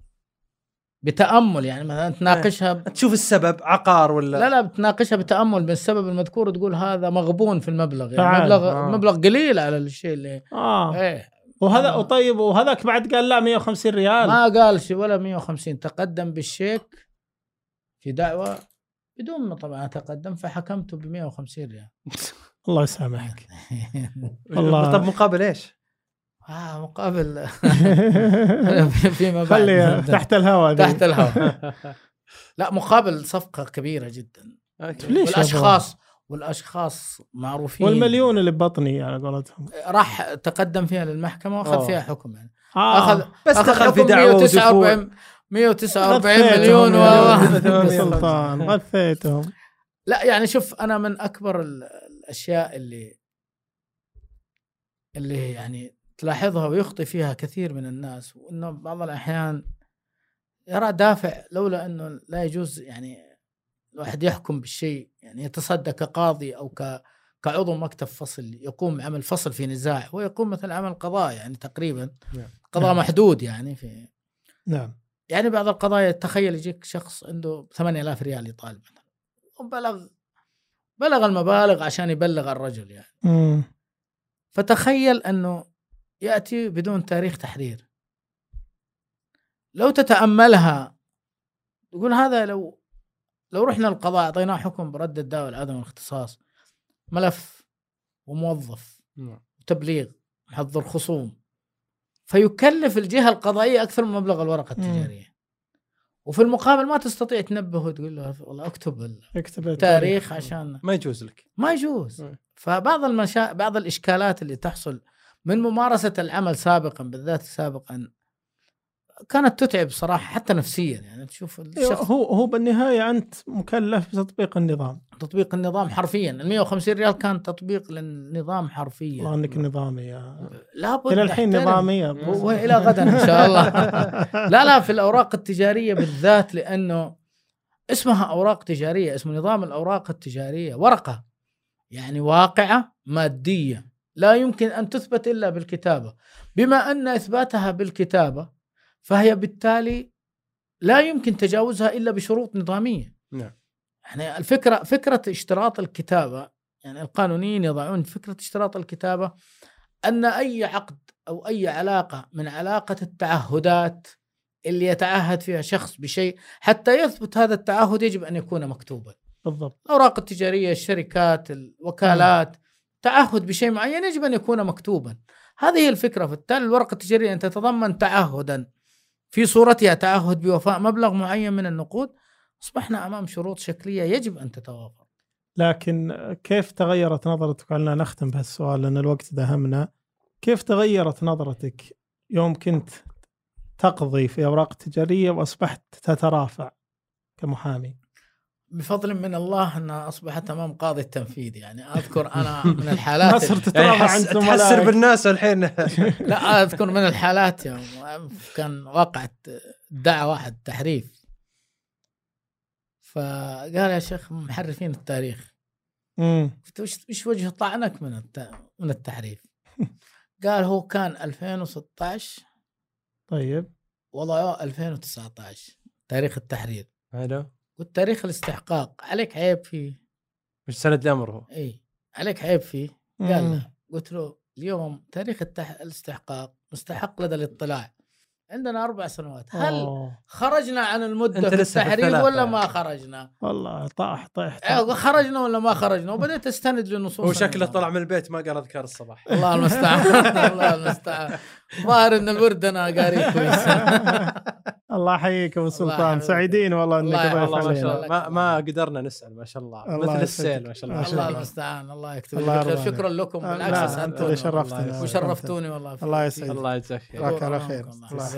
A: بتأمل يعني مثلا تناقشها ب...
C: تشوف السبب عقار ولا
A: لا لا بتناقشها بتأمل بالسبب المذكور وتقول هذا مغبون في المبلغ يعني. مبلغ
C: آه.
A: مبلغ قليل على الشيء اللي
B: آه
A: إيه
B: وهذا
A: آه.
B: وطيب وهذاك بعد قال لا 150 ريال
A: ما قال شيء ولا 150 تقدم بالشيك في دعوة بدون ما طبعا أتقدم فحكمته ب 150 ريال
B: الله يسامحك والله.
C: طب مقابل إيش؟
A: آه مقابل فيما بعد.
B: خلي تحت الهواء.
A: تحت الهواء. لا مقابل صفقة كبيرة جدا.
B: ليش
A: والأشخاص والأشخاص معروفين.
B: والمليون اللي ببطني على قولتهم.
A: راح تقدم فيها للمحكمة
C: وأخذ.
A: فيها حكم يعني.
B: آه.
A: اخذ
C: بس
A: أخذ
C: دخل في دعوة
A: 149 149 مليون و...
B: سلطان غثيتهم.
A: لا يعني شوف أنا من أكبر ال- الأشياء اللي اللي يعني تلاحظها ويخطي فيها كثير من الناس وإنه بعض الأحيان يرى دافع لولا إنه لا يجوز يعني الواحد يحكم بالشيء يعني يتصدى كقاضي أو ك كعضو مكتب فصل يقوم عمل فصل في نزاع هو يقوم مثل عمل قضاء يعني تقريبا
C: نعم.
A: قضاء
B: نعم.
A: محدود يعني في
B: نعم
A: يعني بعض القضايا تخيل يجيك شخص عنده 8000 ريال يطالب مثلا وبلغ بلغ المبالغ عشان يبلغ الرجل يعني
B: مم.
A: فتخيل إنه يأتي بدون تاريخ تحرير. لو تتأملها تقول هذا لو لو رحنا القضاء أعطيناه حكم برد الدعوه لعدم الاختصاص ملف وموظف.
C: نعم.
A: وتبليغ. محضر خصوم. فيكلف الجهة القضائية أكثر من مبلغ
B: الورقة.
A: التجارية. وفي المقابل ما تستطيع تنبه وتقول له والله اكتب
B: اكتب
A: التاريخ. عشان
C: ما يجوز لك.
A: ما يجوز.
C: مم.
A: فبعض المشا... بعض الإشكالات اللي تحصل من ممارسة العمل سابقا بالذات سابقا كانت تتعب صراحة حتى نفسيا. يعني تشوف
B: أيوة،
A: الشخص
B: هو هو بالنهاية أنت مكلف بتطبيق النظام.
A: تطبيق النظام حرفيا. ال 150 ريال كان تطبيق للنظام حرفيا.
B: والله أنك نظامي يا
A: لابد
B: إلى الحين. نظاميه
A: والى غدا إن شاء الله. لا لا في الأوراق التجارية بالذات لأنه اسمها أوراق تجارية اسم نظام الأوراق التجارية ورقة يعني واقعة مادية. لا يمكن أن تثبت إلا بالكتابة. بما أن إثباتها بالكتابة فهي بالتالي لا يمكن تجاوزها إلا بشروط نظامية.
C: نعم.
A: يعني الفكرة فكرة اشتراط الكتابة يعني القانونيين يضعون فكرة اشتراط الكتابة أن أي عقد أو أي علاقة من علاقة التعهدات اللي يتعهد فيها شخص بشيء حتى يثبت هذا التعهد يجب أن يكون مكتوبا.
B: بالضبط.
A: الأوراق التجارية، الشركات، الوكالات تعهد بشيء معين يجب أن يكون مكتوبا. هذه هي الفكرة. فبالتالي الورقة التجاريه أن تتضمن تعهدا في صورتها تعهد بوفاء مبلغ معين من النقود. أصبحنا أمام شروط شكلية يجب أن تتوافر.
B: لكن كيف تغيرت نظرتك؟ علنا نختم بهالسؤال لأن الوقت دهمنا كيف تغيرت نظرتك يوم كنت تقضي في أوراق تجارية وأصبحت تترافع كمحامي؟
A: بفضل من الله انها اصبحت امام قاضي التنفيذ يعني أذكر أنا من الحالات
B: ما صرت
C: يعني
B: تترافع
C: حس
B: عند
C: تحسر بالناس الحين.
A: لا أذكر من الحالات يوم كان وقعت دعا واحد تحريف فقال يا شيخ محرفين التاريخ.
B: مم.
A: قلت وش وجه طعنك من الت... من التحريف؟ قال هو كان 2016
B: طيب.
A: وضعوه 2019 تاريخ التحرير.
C: حلو.
A: قلت تاريخ الاستحقاق عليك عيب فيه.
C: مش سند الأمر هو.
A: إي عليك عيب فيه. قال. لا قلت له اليوم تاريخ التح... الاستحقاق مستحق لدى الاطلاع. عندنا أربع سنوات هل
B: أوه.
A: خرجنا عن
C: المدة
A: في ولا
C: يعني.
A: ما خرجنا؟
B: والله طاح طيح
A: خرجنا ولا ما خرجنا وبدأت أستند لنصوص
C: هو شكله
A: النظام.
C: طلع من البيت ما قال أذكار الصباح
A: الله المستعان الله المستعان ظاهر إن الورد أنا قاري كويس
B: الله يحييك أبو سلطان. سعيدين والله إنك
A: الله
B: ضيف علينا
C: الله ما, ما قدرنا نسأل ما شاء الله
B: الله
C: مثل
B: يسعدك.
C: السيل ما شاء الله
A: الله
B: الله.
A: المستعان الله يكتب
B: الله
A: لك شكرا لكم بالعكس
B: أنت اللي
A: والله.
B: شرفتنا.
A: وشرفتوني والله
B: الله يسعدك.
C: الله يجزاك خير